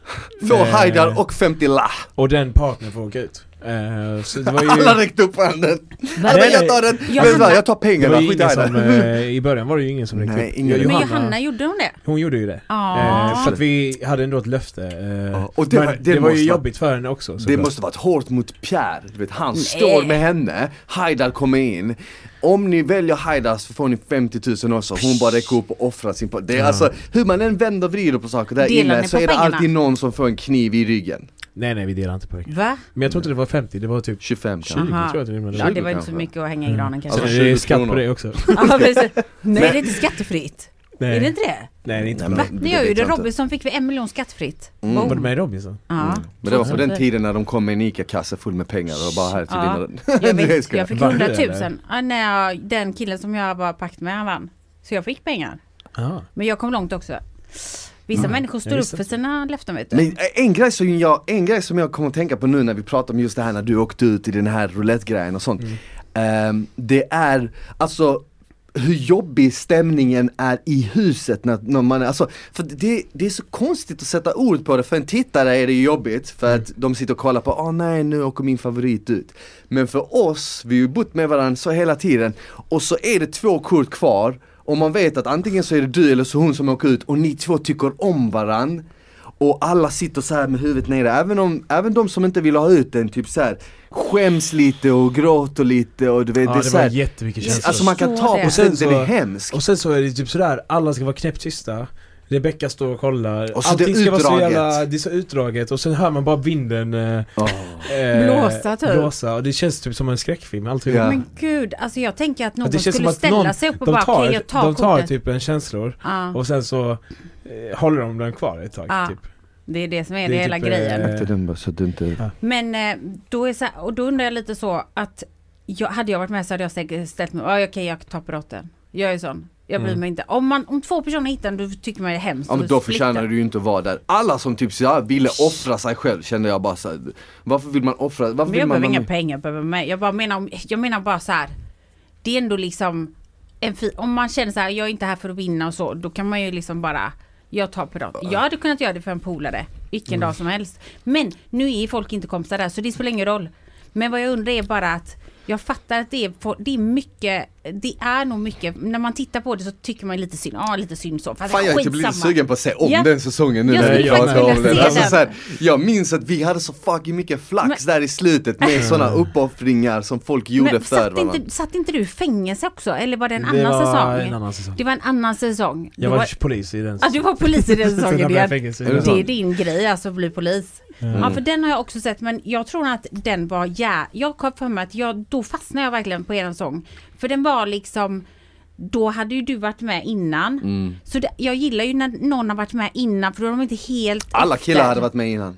Två Eh. hajdar och 50 la! och den partnern får åka ut. Eh, så det var ju, Alla räckte upp handen! Men Nej, jag tar den! Jag jag tar det pengarna, skit i som, hajdar! eh, i början var det ju ingen som räckte Nej, upp. ingen. Jag- Men Johanna, gjorde hon det? hon gjorde ju det. Ja. Eh, för att vi hade ändå ett löfte. Och det men var- det, det var ju jobbigt för henne också. Det såklart. måste varit hårt mot Pierre, du vet han Nej. står med henne, Haidar kommer in Om ni väljer Haidar så får ni 50 000 också, hon bara räcker upp och offrar sin Det är Ja. alltså, hur man än vänder och vrider på saker där Delar inne så är det pengarna? alltid någon som får en kniv i ryggen Nej nej vi delar inte på det. Va? Men jag tror inte det var 50, det var typ 25 20 kanske Aha. tror jag att det rimade. Ja det 20 var inte så mycket att hänga i granen kanske. Alltså, är det 20 skatt på det också. Ja, precis. Nej det är inte skattefritt. Nej, Är det inte det? nej det är inte Nej, men Ni gör ju det. Robinson fick vi en miljon skattefritt. Mm. Boom. Var det med i Robinson? Ja. Mm. Men det var på den 2004. tiden när de kom med en ICA-kasse full med pengar och bara här till Ja. vinnaren Jag, vet, jag fick Vann du, 100 000. eller? Ja, när jag, den killen som jag var pakt med han vann. Så jag fick pengar. Ja. Men jag kom långt också. Vissa Mm. människor står upp för sina löften vet du. Men en grej, som jag, en grej som jag kommer att tänka på nu när vi pratar om just det här när du åkte ut i den här roulette-grejen och sånt Ehm, Det är, alltså hur jobbig stämningen är i huset när, när man, alltså, för det, det är så konstigt att sätta ord på det, för en tittare är det ju jobbigt för att de sitter och kollar på, åh nej nu åker min favorit ut. Men för oss, vi har ju bott med varandra så hela tiden, och så är det två kort kvar, och man vet att antingen så är det du eller så hon som åker ut, och ni två tycker om varandra och alla sitter så här med huvudet nere, även, om, även de som inte vill ha ut den, typ så här skäms lite och gråter lite och du vet, Ja det är det så var här, jättemycket känslor. Alltså man kan ta på Och sen den, den är så- hemsk. Och sen så är det typ sådär, alla ska vara knäpptysta Rebecka står och kollar, Och så det allting ska vara så utdraget. jävla, det är så utdraget och sen hör man bara vinden eh, Åh. eh, Blåsa, typ. blåsa och det känns typ som en skräckfilm, allting Ja. Men gud, alltså jag tänker att någon det skulle att ställa någon, sig upp och bara tar, okej jag tar de tar kortet. typ en känslor Ja, och sen så eh, håller de den kvar ett tag Ja. typ. det är det som är det det, är hela typ, grejen. eh, den bara så att du inte... Men eh, då är så här, och då undrar jag lite så att jag, hade jag varit med så hade jag säkert ställt mig, "Ja, okej jag tar på rotten. Jag är sån. Jag bryr Mm. mig inte. Om, man, om två personer hittar den, då tycker man det är hemskt. Ja men då förtjänar du ju inte att vara där. Alla som typ så här, ville offra sig själv kände jag bara så här, varför vill man offra, varför Men vill jag man behöver inga pengar behöver mig. Jag bara menar, jag menar bara så här. Det är ändå liksom om man känner så här, jag är inte här för att vinna och så, då kan man ju liksom bara jag tar på dem. Jag hade kunnat göra det för en polare, vilken Mm. dag som helst. Men nu är folk inte kompisar där så det spelar ingen roll. Men vad jag undrar är bara att jag fattar att det är, få- det är mycket, det är nog mycket, när man tittar på det så tycker man lite synd, ja lite synd så. Fast Fan jag är typ lite sugen på att se om Ja. den säsongen nu Jag när faktiskt pratar om vilja den. Alltså, så här, jag minns att vi hade så fucking mycket flax Men- där i slutet med sådana uppoffringar som folk gjorde Men för satt inte, satt inte du i fängelse också? Eller var det en det annan var säsong? en annan säsong. Det var en annan säsong. Jag Då var polis i den Ja, du var polis i den säsongen. jag Det, Är det är din grej alltså att bli polis. Ja för den har jag också sett men jag tror att den var jä... Jag kom för mig att jag, då fastnade jag verkligen på er sång. För den var liksom då hade ju du varit med innan. Mm. Så det, jag gillar ju när någon har varit med innan för då är de inte helt Alla efter. killar hade varit med innan.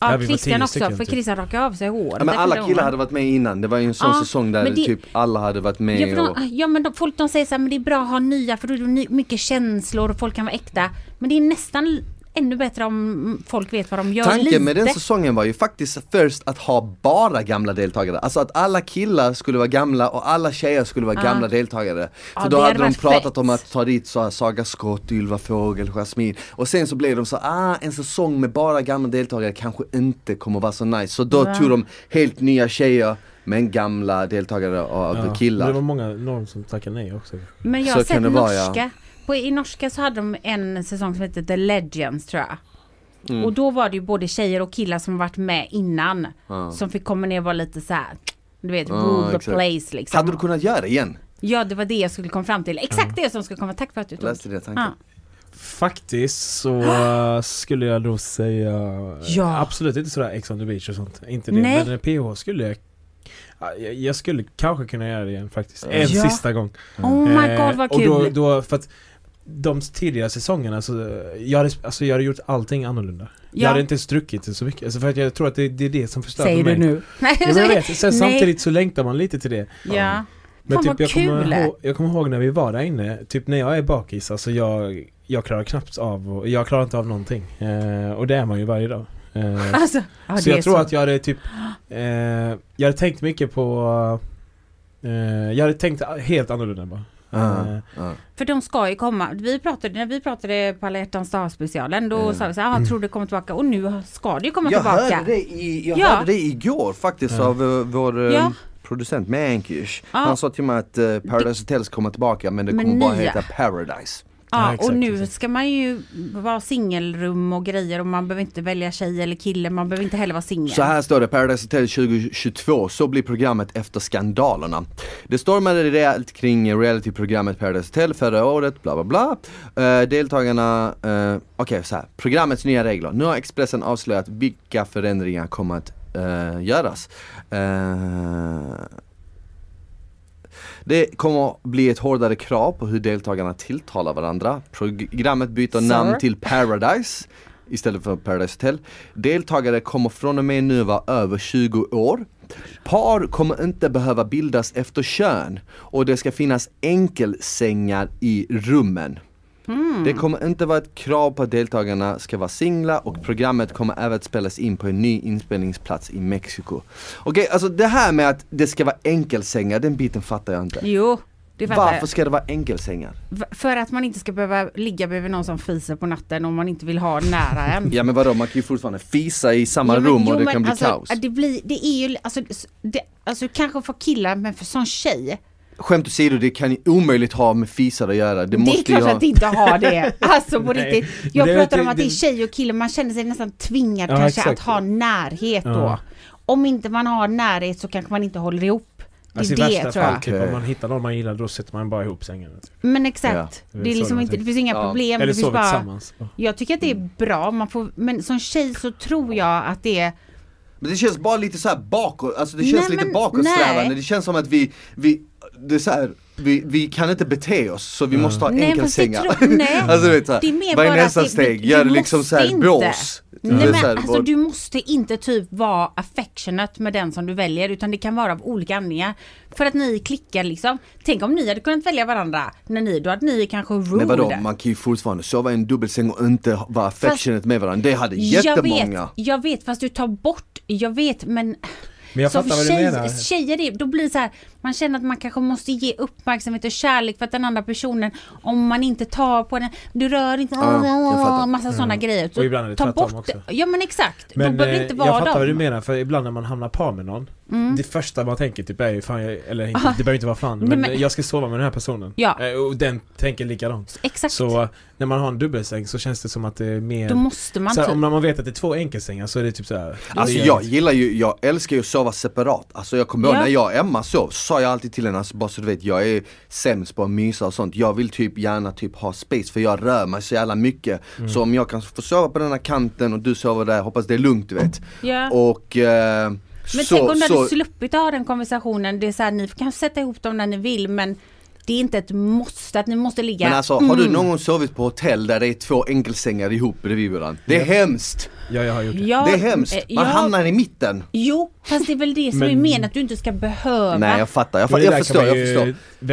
Ja, Ja, Christian också stycken, för typ. Christian rakade av sig håret. Ja, men alla killar hade varit med innan, det var ju en sån Ja, säsong där det- typ alla hade varit med Ja, och... de, ja men de, folk de säger så här, men det är bra att ha nya för då är det mycket känslor och folk kan vara äkta. Men det är nästan ännu bättre om folk vet vad de gör lite. Tanken med den säsongen var ju faktiskt först att ha bara gamla deltagare, alltså att alla killar skulle vara gamla och alla tjejer skulle vara Ja. gamla deltagare. För det då hade de pratat fett. om att ta dit så här, Saga Skott, Ylva Fågel, Jasmin och sen så blev de så ah en säsong med bara gamla deltagare kanske inte kommer vara så nice. Så då Ja. tog de helt nya tjejer men gamla deltagare av Ja, killar. Det var många, någon som tackade nej också. Men jag Så har kan sett vara, ja. På, I norska så hade de en säsong som hette The Legends tror jag. Mm. Och då var det ju både tjejer och killar som varit med innan. Ja. Som fick komma ner och vara lite så här. Du vet, Ja, rule the exakt. place liksom. Hade du kunnat göra det igen? Ja det var det jag skulle komma fram till. Exakt det som skulle komma. Tack för att du tog. läste det tanken. Ja. Faktiskt så skulle jag nog säga Ja. Absolut inte sådär Ex on the beach och sånt. Inte det. Nej. Men PH skulle jag ja, jag- skulle kanske kunna göra det igen faktiskt. En Ja. sista gång. Oh my Eh, god vad och kul! då, då, för att de tidigare säsongerna så jag hade, alltså jag hade gjort allting annorlunda. Jag Ja. hade inte druckit så mycket. Alltså för att jag tror att det, det är det som förstör Säger för du mig. nu? Nej, Ja, men jag vet, sen Nej. samtidigt så längtar man lite till det. Ja. Men Fan, typ jag kommer, kul. ihåg, jag kommer ihåg när vi var där inne, typ när jag är bakis, alltså jag, jag klarar knappt av, och, jag klarar inte av någonting. Eh, och det är man ju varje dag. Eh, Alltså, ja, så jag tror så. att jag hade typ, eh, jag hade tänkt mycket på, eh, jag hade tänkt helt annorlunda bara. Eh. För de ska ju komma. Vi pratade, när vi pratade på alla hjärtans dag specialen då Mm. sa vi så här, ah, tror det kommer tillbaka och nu ska det ju komma Jag tillbaka. hörde det, i, jag Ja. hörde det igår faktiskt av uh, vår uh, Ja. producent Mankish. Ja. Han sa till mig att uh, Paradise Hotel ska komma tillbaka men det Men kommer bara nya. heta Paradise. Ja, Ja, och nu ska man ju vara singelrum och grejer och man behöver inte välja tjej eller kille, man behöver inte heller vara singel. Så här står det, Paradise Hotel 2022, så blir programmet efter skandalerna. Det stormade rejält kring realityprogrammet Paradise Hotel förra året, bla bla bla. Eh, deltagarna, uh, okej så här. programmets nya regler. Nu har Expressen avslöjat vilka förändringar kommer att eh, göras. Eh, det kommer bli ett hårdare krav på hur deltagarna tilltalar varandra. Programmet byter Sir? namn till Paradise istället för Paradise Hotel. Deltagare kommer från och med nu vara över 20 år. Par kommer inte behöva bildas efter kön och det ska finnas enkelsängar i rummen. Det kommer inte vara ett krav på att deltagarna ska vara singla och programmet kommer även att spelas in på en ny inspelningsplats i Mexiko. Okej, alltså det här med att det ska vara enkelsängar, den biten fattar jag inte. Jo, det fattar Varför ska det vara enkelsängar? För att man inte ska behöva ligga bredvid någon som fiser på natten om man inte vill ha nära en. Ja men vadå, man kan ju fortfarande fisa i samma Ja, men- rum och jo, det men kan bli alltså, kaos. Det, blir, det är ju, alltså, det, alltså kanske för killar men för som tjej. Skämt åsido, det kan ju omöjligt ha med fisar att göra. Det, Det, måste är klart ha... att det inte har det. Alltså på Nej. riktigt. Jag Det- pratar om det- att det är tjej och kille, man känner sig nästan tvingad Ja, kanske exakt. att ha närhet då. Ja. Om inte man har närhet så kanske man inte håller ihop. Det är Alltså i det värsta tror jag. fall, typ, om man hittar någon man gillar då sätter man bara ihop sängarna. Typ. Men exakt. Ja, det, är liksom inte, det finns inga Ja. problem. Eller det finns sover bara, tillsammans. Ja. jag tycker att det är bra, man får, men som tjej så tror jag att det är Men det känns bara lite så här bakåt, alltså det Nej, känns lite men- bakåtsträvande. nej. Det känns som att vi, vi, det är så här, vi, vi kan inte bete oss så vi Ja. måste ha Nej, fast enkelsängar. tror- nej. alltså du vet så här, Det är mer vad är bara nästa att det- steg? du- Gör det liksom så här måste inte. bås? Nej Det är men här, alltså vår- du måste inte typ vara affectionate med den som du väljer utan det kan vara av olika anledningar. För att ni klickar liksom. Tänk om ni hade kunnat välja varandra när ni, då hade ni kanske rude. Men vadå, man kan ju fortfarande sova i en dubbelsäng och inte vara affectionate med varandra. Det hade jag jättemånga. vet, jag vet fast du tar bort, jag vet men Men jag så fattar vad du tjej, menar. tjejer, då blir det så här, man känner att man kanske måste ge uppmärksamhet och kärlek för att den andra personen, om man inte tar på den, du rör inte, Ja, jag massa sådana grejer. Så Och ibland är det ta bort också. Ja men exakt, Men då behöver det eh, inte jag vara fattar dem. vad du menar för ibland när man hamnar par med någon Mm. Det första man tänker typ är ju fan jag, eller inte, Ah. det behöver inte vara fan Nej, men, men- jag ska sova med den här personen Ja. Eh, Och den tänker likadant Exakt, Så eh, när man har en dubbelsäng så känns det som att det är mer då måste man så här, typ Om man vet att det är två enkelsängar så är det typ såhär Alltså jag gillar ju, jag älskar ju att sova separat. Alltså jag kommer ihåg Ja. när jag och Emma sov, så sa jag alltid till henne, alltså bara så du vet, jag är sämst på att mysa och sånt. Jag vill typ gärna typ ha space för jag rör mig så jävla mycket. Mm. Så om jag kan få sova på den här kanten och du sover där, hoppas det är lugnt du vet. Ja. Och eh, Men så, tänk om du så, hade sluppit ha den konversationen. Det är så här, ni kan sätta ihop dem när ni vill men det är inte ett måste att ni måste ligga. Men alltså har du Mm. någon gång sovit på hotell där det är två enkelsängar ihop bredvid varandra? Det är Ja. hemskt! Ja jag har gjort det Ja, det är hemskt! eh, Man ja, hamnar i mitten! Jo, fast det är väl det som Men- är meningen att du inte ska behöva. Nej jag fattar, jag, Men fa- det jag förstår, jag förstår.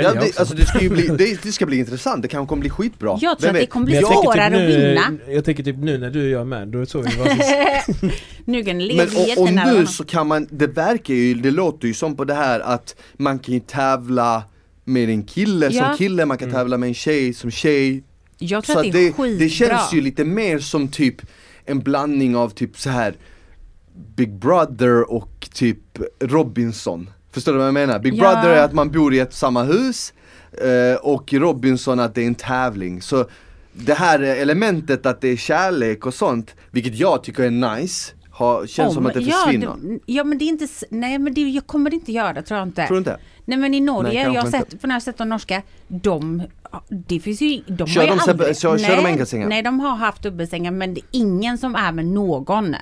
Ja, det, alltså det ska ju bli, det, det ska bli intressant, det kanske kommer bli skitbra. Jag tror Vem att det kommer bli svårare typ att nu, vinna. Jag tänker typ nu när du och jag är med, då sover vi varsin nu kan det Men och, och nu så kan man, det verkar ju, det låter ju som på det här att man kan ju tävla med en kille Ja. som kille, man kan tävla med en tjej som tjej. Jag tror Så att det är det, skitbra. det känns ju lite mer som typ en blandning av typ så här Big Brother och typ Robinson. Förstår du vad jag menar? Big Ja. Brother är att man bor i ett samma hus eh, och Robinson att det är en tävling. Så det här elementet att det är kärlek och sånt, vilket jag tycker är nice, Har, känns som Om- att det ja, försvinner. det- Ja men det är inte, nej men det jag kommer det inte göra tror jag inte. Tror du inte? Nej men i Norge, Nej, jag har sett, för när jag sett de norska, de, det finns ju, de Kör har ju de aldrig, sep- kör- kör de nej, enkelsängar? Nej de har haft dubbelsängar men det är ingen som är med någon.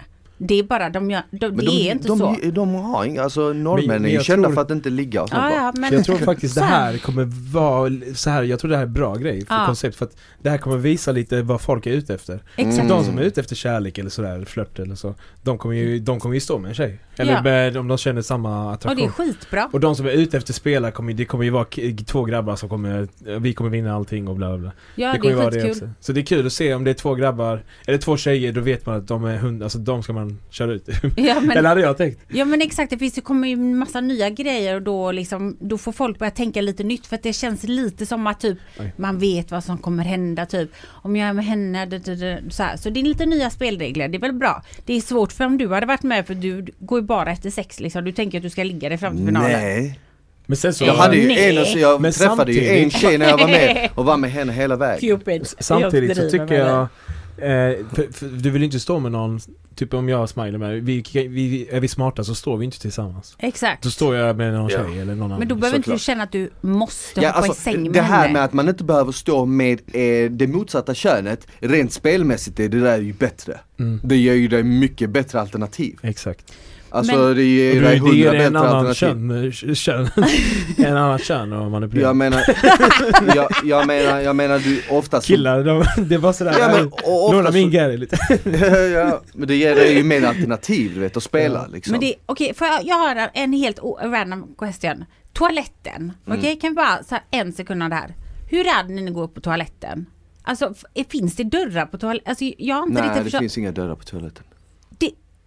Det är bara, de, gör, de, Men det de, är inte de, så. De, de har inga, alltså norrmännen är ju kända tror- för att inte ligga och sånt Ja, ja, men, jag tror faktiskt det så här kommer vara så här, jag tror det här är bra grej för Ja. koncept för att det här kommer visa lite vad folk är ute efter. Exakt. Mm. De som är ute efter kärlek eller sådär, flört eller så, de kommer ju, de kommer ju stå med en tjej. Eller Ja. med, om de känner samma Och det attraktion. är skitbra. Och de som är ute efter spelare kommer, det kommer ju vara två grabbar som kommer, vi kommer vinna allting och bla bla bla. Ja det det, kommer är vara det skitkul. också. Så det är kul att se om det är två grabbar, eller två tjejer, då vet man att de är hund, alltså de ska man köra ut. Ja men, eller hade jag tänkt. ja men exakt, det finns, det kommer ju en massa nya grejer och då liksom, då får folk börja tänka lite nytt för att det känns lite som att typ Oj. man vet vad som kommer hända typ om jag är med henne, det, det, det, så, här. så det är lite nya spelregler, det är väl bra. Det är svårt för om du hade varit med för du går ju bara efter sex liksom, du tänker att du ska ligga dig fram till finalen. Nej. Men sen så... Jag hade ju Nej. en, alltså, jag Men träffade ju en tjej när jag var med och var med henne hela vägen. Cupid. Samtidigt så tycker jag för, för, Du vill ju inte stå med någon Typ om jag och Smiley med vi, vi, Är vi smarta så står vi inte tillsammans. Exakt. Då står jag med någon Ja. tjej eller någon annan Men då behöver inte du känna att du måste Ja, hoppa alltså, i säng med det här henne. med att man inte behöver stå med eh, det motsatta könet, rent spelmässigt är det där ju bättre. mm, Det ger ju dig mycket bättre alternativ. Exakt Alltså Men- det ger Och dig hundra ger en bättre annan alternativ. kön, kön En annan kön att manipulera Jag menar, jag, jag menar, jag menar du oftast Killar, de, det var sådär Ja, men, och Låna min Gary lite ja, men det ger dig ju mer alternativ du vet att spela Ja. liksom. Men det, okej, får jag, jag har en helt random question. Toaletten, Mm. okej, kan vi bara så här, en sekund här. Hur är det när ni går upp på toaletten? Alltså, finns det dörrar på toaletten? Alltså, jag har inte Nej riktigt det finns inga dörrar på toaletten.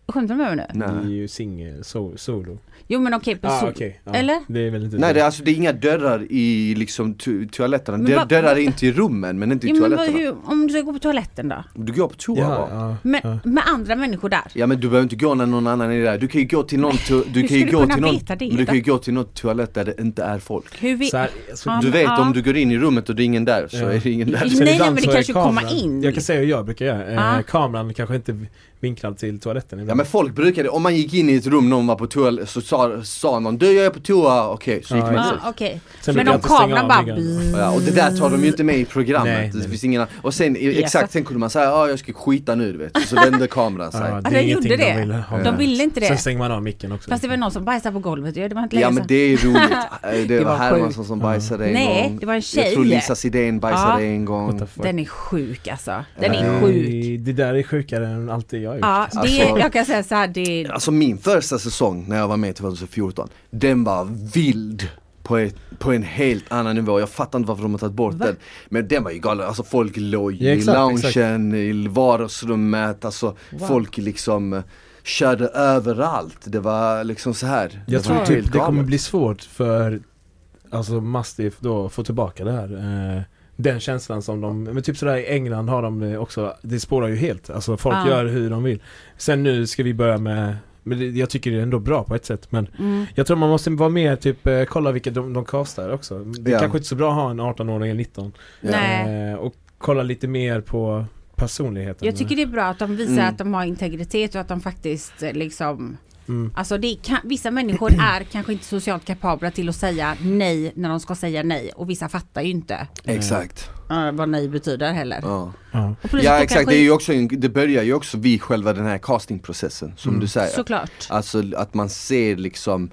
Skämtar du med mig nu? Det är Nej. ju singel, so, solo Jo men okej, på ah, okej, ja. Eller? Det är väl inte Nej det är alltså det är inga dörrar i liksom to- toaletterna. Men Dör, dörrar är inte i rummen men inte i Jo, men toaletterna. hur, om du ska gå på toaletten då? Du går på toa ja, ja, Men, ja. med andra människor där? Ja men du behöver inte gå när någon annan är där. Du kan ju gå till någon, to- du kan ju gå till någon, det men du kan ju gå till någon toalett där det inte är folk. Hur vi... Så här, Ja, Du men- vet ja. om du går in i rummet och det är ingen där så Ja. är det ingen där. Nej, nej, men det så kanske kommer in. Jag kan säga hur jag brukar göra, eh, kameran kanske inte vinklad till toaletten Ja ibland. men folk brukade, om man gick in i ett rum, någon var på toa så sa, sa någon du jag är på toa, okej så gick Ja, man dit. Ja, okej. Sen Men om alltid kameran bara... Ja, och det där tar de ju inte med i programmet. Nej, det nej. finns ingen, och sen exakt, sen kunde man säga ja jag ska skita nu du vet, så vände kameran sig. Ja, Ja, det de är gjorde ingenting det. de vill ha De ville inte det. Sen stänger man av micken också. Fast det var någon som bajsade på golvet ju. Det var inte länge men det är roligt. Eh, Det, var Hermansson som bajsade en Nej, gång. det var en tjej. Jag tror Lisa Sidén bajsade Ja. en gång. Den är sjuk alltså. Den är Nej. sjuk. Det där är sjukare än allt det jag har gjort. Ja, det, Alltså- jag kan säga så här, det, Alltså min första säsong när jag var med 2014, den var vild på, ett, på en helt annan nivå. Jag fattar inte varför de har tagit bort den. Men den var ju galen, alltså folk låg Ja, i exakt, loungen, i vardagsrummet, alltså Wow. folk liksom eh, körde överallt. Det var liksom så här. Jag tror typ det kommer bli svårt för Alltså Mastiff då få tillbaka det här eh, Den känslan som de, men typ sådär i England har de det också Det spårar ju helt, alltså folk Ja. gör hur de vill Sen nu ska vi börja med Men det, jag tycker det är ändå bra på ett sätt men mm. Jag tror man måste vara mer typ, eh, kolla vilka de, de castar också Det är Ja. kanske inte så bra att ha en 18-åring eller 19 Ja. Nej. eh, Och kolla lite mer på personligheten Jag tycker det är bra att de visar Mm. att de har integritet och att de faktiskt eh, liksom mm. Alltså det kan, vissa människor är kanske inte socialt kapabla till att säga nej när de ska säga nej och vissa fattar ju inte Exakt. eh, vad nej betyder heller. Ja, ja. Exakt, kanske- det, är ju också en, det börjar ju också vid själva den här castingprocessen som Mm. du säger. Såklart. Alltså att man ser liksom eh,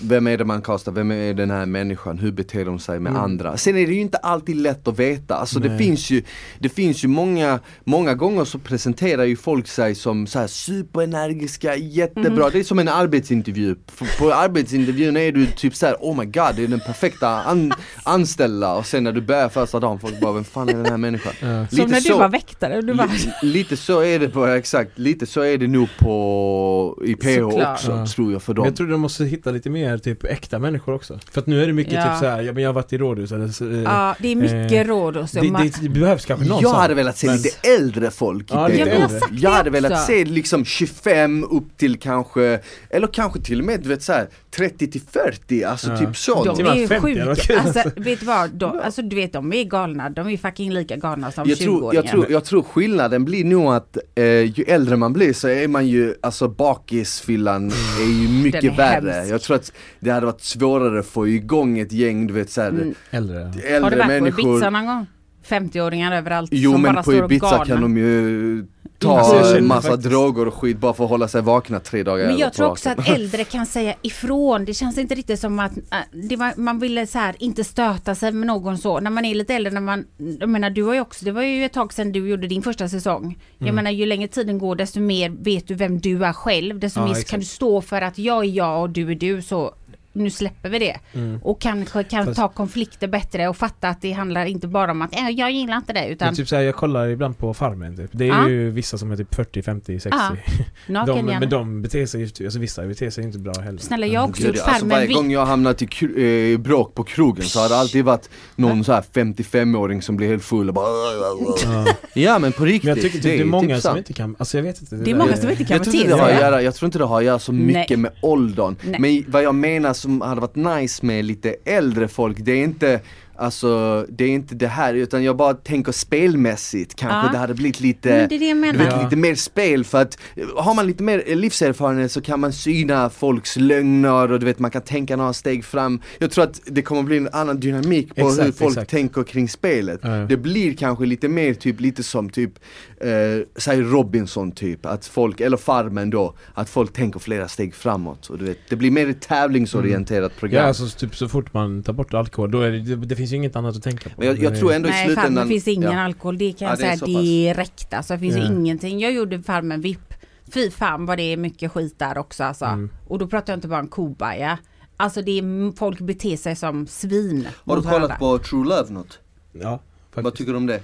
vem är det man kastar, vem är den här människan, hur beter de sig med Mm. andra? Sen är det ju inte alltid lätt att veta, alltså det finns ju Det finns ju många, många gånger så presenterar ju folk sig som så här superenergiska, jättebra, det är som en arbetsintervju På arbetsintervjun är du typ så här: oh my god, det är den perfekta an- anställda och sen när du börjar första dagen, folk bara vem fan är den här människan? Ja. Som när du så- var väktare du var... Li- lite så är det på, exakt, lite så är det nog på i PH Såklart. också Ja. tror jag för dem Jag tror de måste måste hitta lite mer typ äkta människor också. För att nu är det mycket Ja. typ så här, ja men jag har varit i rådhus eller så, eh, Ja, det är mycket eh, råd och så. det, Man- det, det behövs kanske någon Jag sån. hade velat se Men- lite äldre folk i Ja, lite jag äldre. Jag det hade velat också. se liksom 25 upp till kanske, eller kanske till och med du vet såhär 30 till 40, alltså Ja. typ sånt. De Till är ju 50 eller vad sjuka. Alltså, vet du vad? De, alltså, du vet, de är galna. De är fucking lika galna som Jag tror, 20-åringar. jag, tror, jag tror skillnaden blir nog att eh, ju äldre man blir så är man ju, alltså bakisfyllan är ju mycket är värre. Hemsk. Jag tror att det hade varit svårare att få igång ett gäng, du vet såhär, Mm. Äldre. Har du äldre varit på människor. Ibiza någon gång? 50-åringar överallt Jo som men bara på står och Ibiza galna. kan de ju ta känner massa faktiskt- droger och skit bara för att hålla sig vakna tre dagar Men jag tror också att äldre kan säga ifrån. Det känns inte riktigt som att äh, det var, man ville så här, inte stöta sig med någon så. När man är lite äldre, när man, jag menar du har ju också, det var ju ett tag sedan du gjorde din första säsong. Jag Mm. menar ju längre tiden går desto mer vet du vem du är själv. Desto Ja, mer exakt. kan du stå för att jag är jag och du är du så nu släpper vi det. Mm. Och kanske kan Fast- ta konflikter bättre och fatta att det handlar inte bara om att äh, jag gillar inte det utan Men typ såhär, jag kollar ibland på Farmen typ. Det är Ja. ju vissa som är typ 40, 50, 60. Ja, de, men de beter sig ju, alltså vissa beter sig inte bra heller. Snälla jag har också gjort alltså Farmen varje vi- gång jag hamnat i eh, bråk på krogen så har det alltid varit någon så här 55-åring som blir helt full och bara Ja. Ja men på riktigt, Men jag tycker typ, det är många som sant. inte kan, alltså jag vet inte. Det är många som inte kan jag tror, inte det har att göra, jag tror inte det har att göra så mycket Nej. med åldern. Nej. Men vad jag menar som hade varit nice med lite äldre folk, det är inte Alltså det är inte det här utan jag bara tänker spelmässigt kanske Ja. det hade blivit lite Men det det vet, Ja. lite mer spel för att har man lite mer livserfarenhet så kan man syna folks lögner och du vet man kan tänka några steg fram. Jag tror att det kommer bli en annan dynamik på Exakt, hur folk exakt. tänker kring spelet. Ja. Det blir kanske lite mer typ lite som typ, eh, säg Robinson typ, att folk, eller Farmen då, att folk tänker flera steg framåt. Och du vet, det blir mer ett tävlingsorienterat program. Ja alltså typ så fort man tar bort alkohol, då är det, det, det finns ju inget annat att tänka på. Men jag, jag Det- tror ändå i Nej, slutändan Farmen finns ingen ja. alkohol. Det kan Ja, jag det är säga direkt. Alltså, det finns Ja. ingenting. Jag gjorde Farmen VIP. Fy fan vad det är mycket skit där också alltså. Mm. Och då pratar jag inte bara om kobaja. Alltså det är, folk beter sig som svin. Har du kollat på True Love något? Ja, Vad faktiskt. tycker du om det?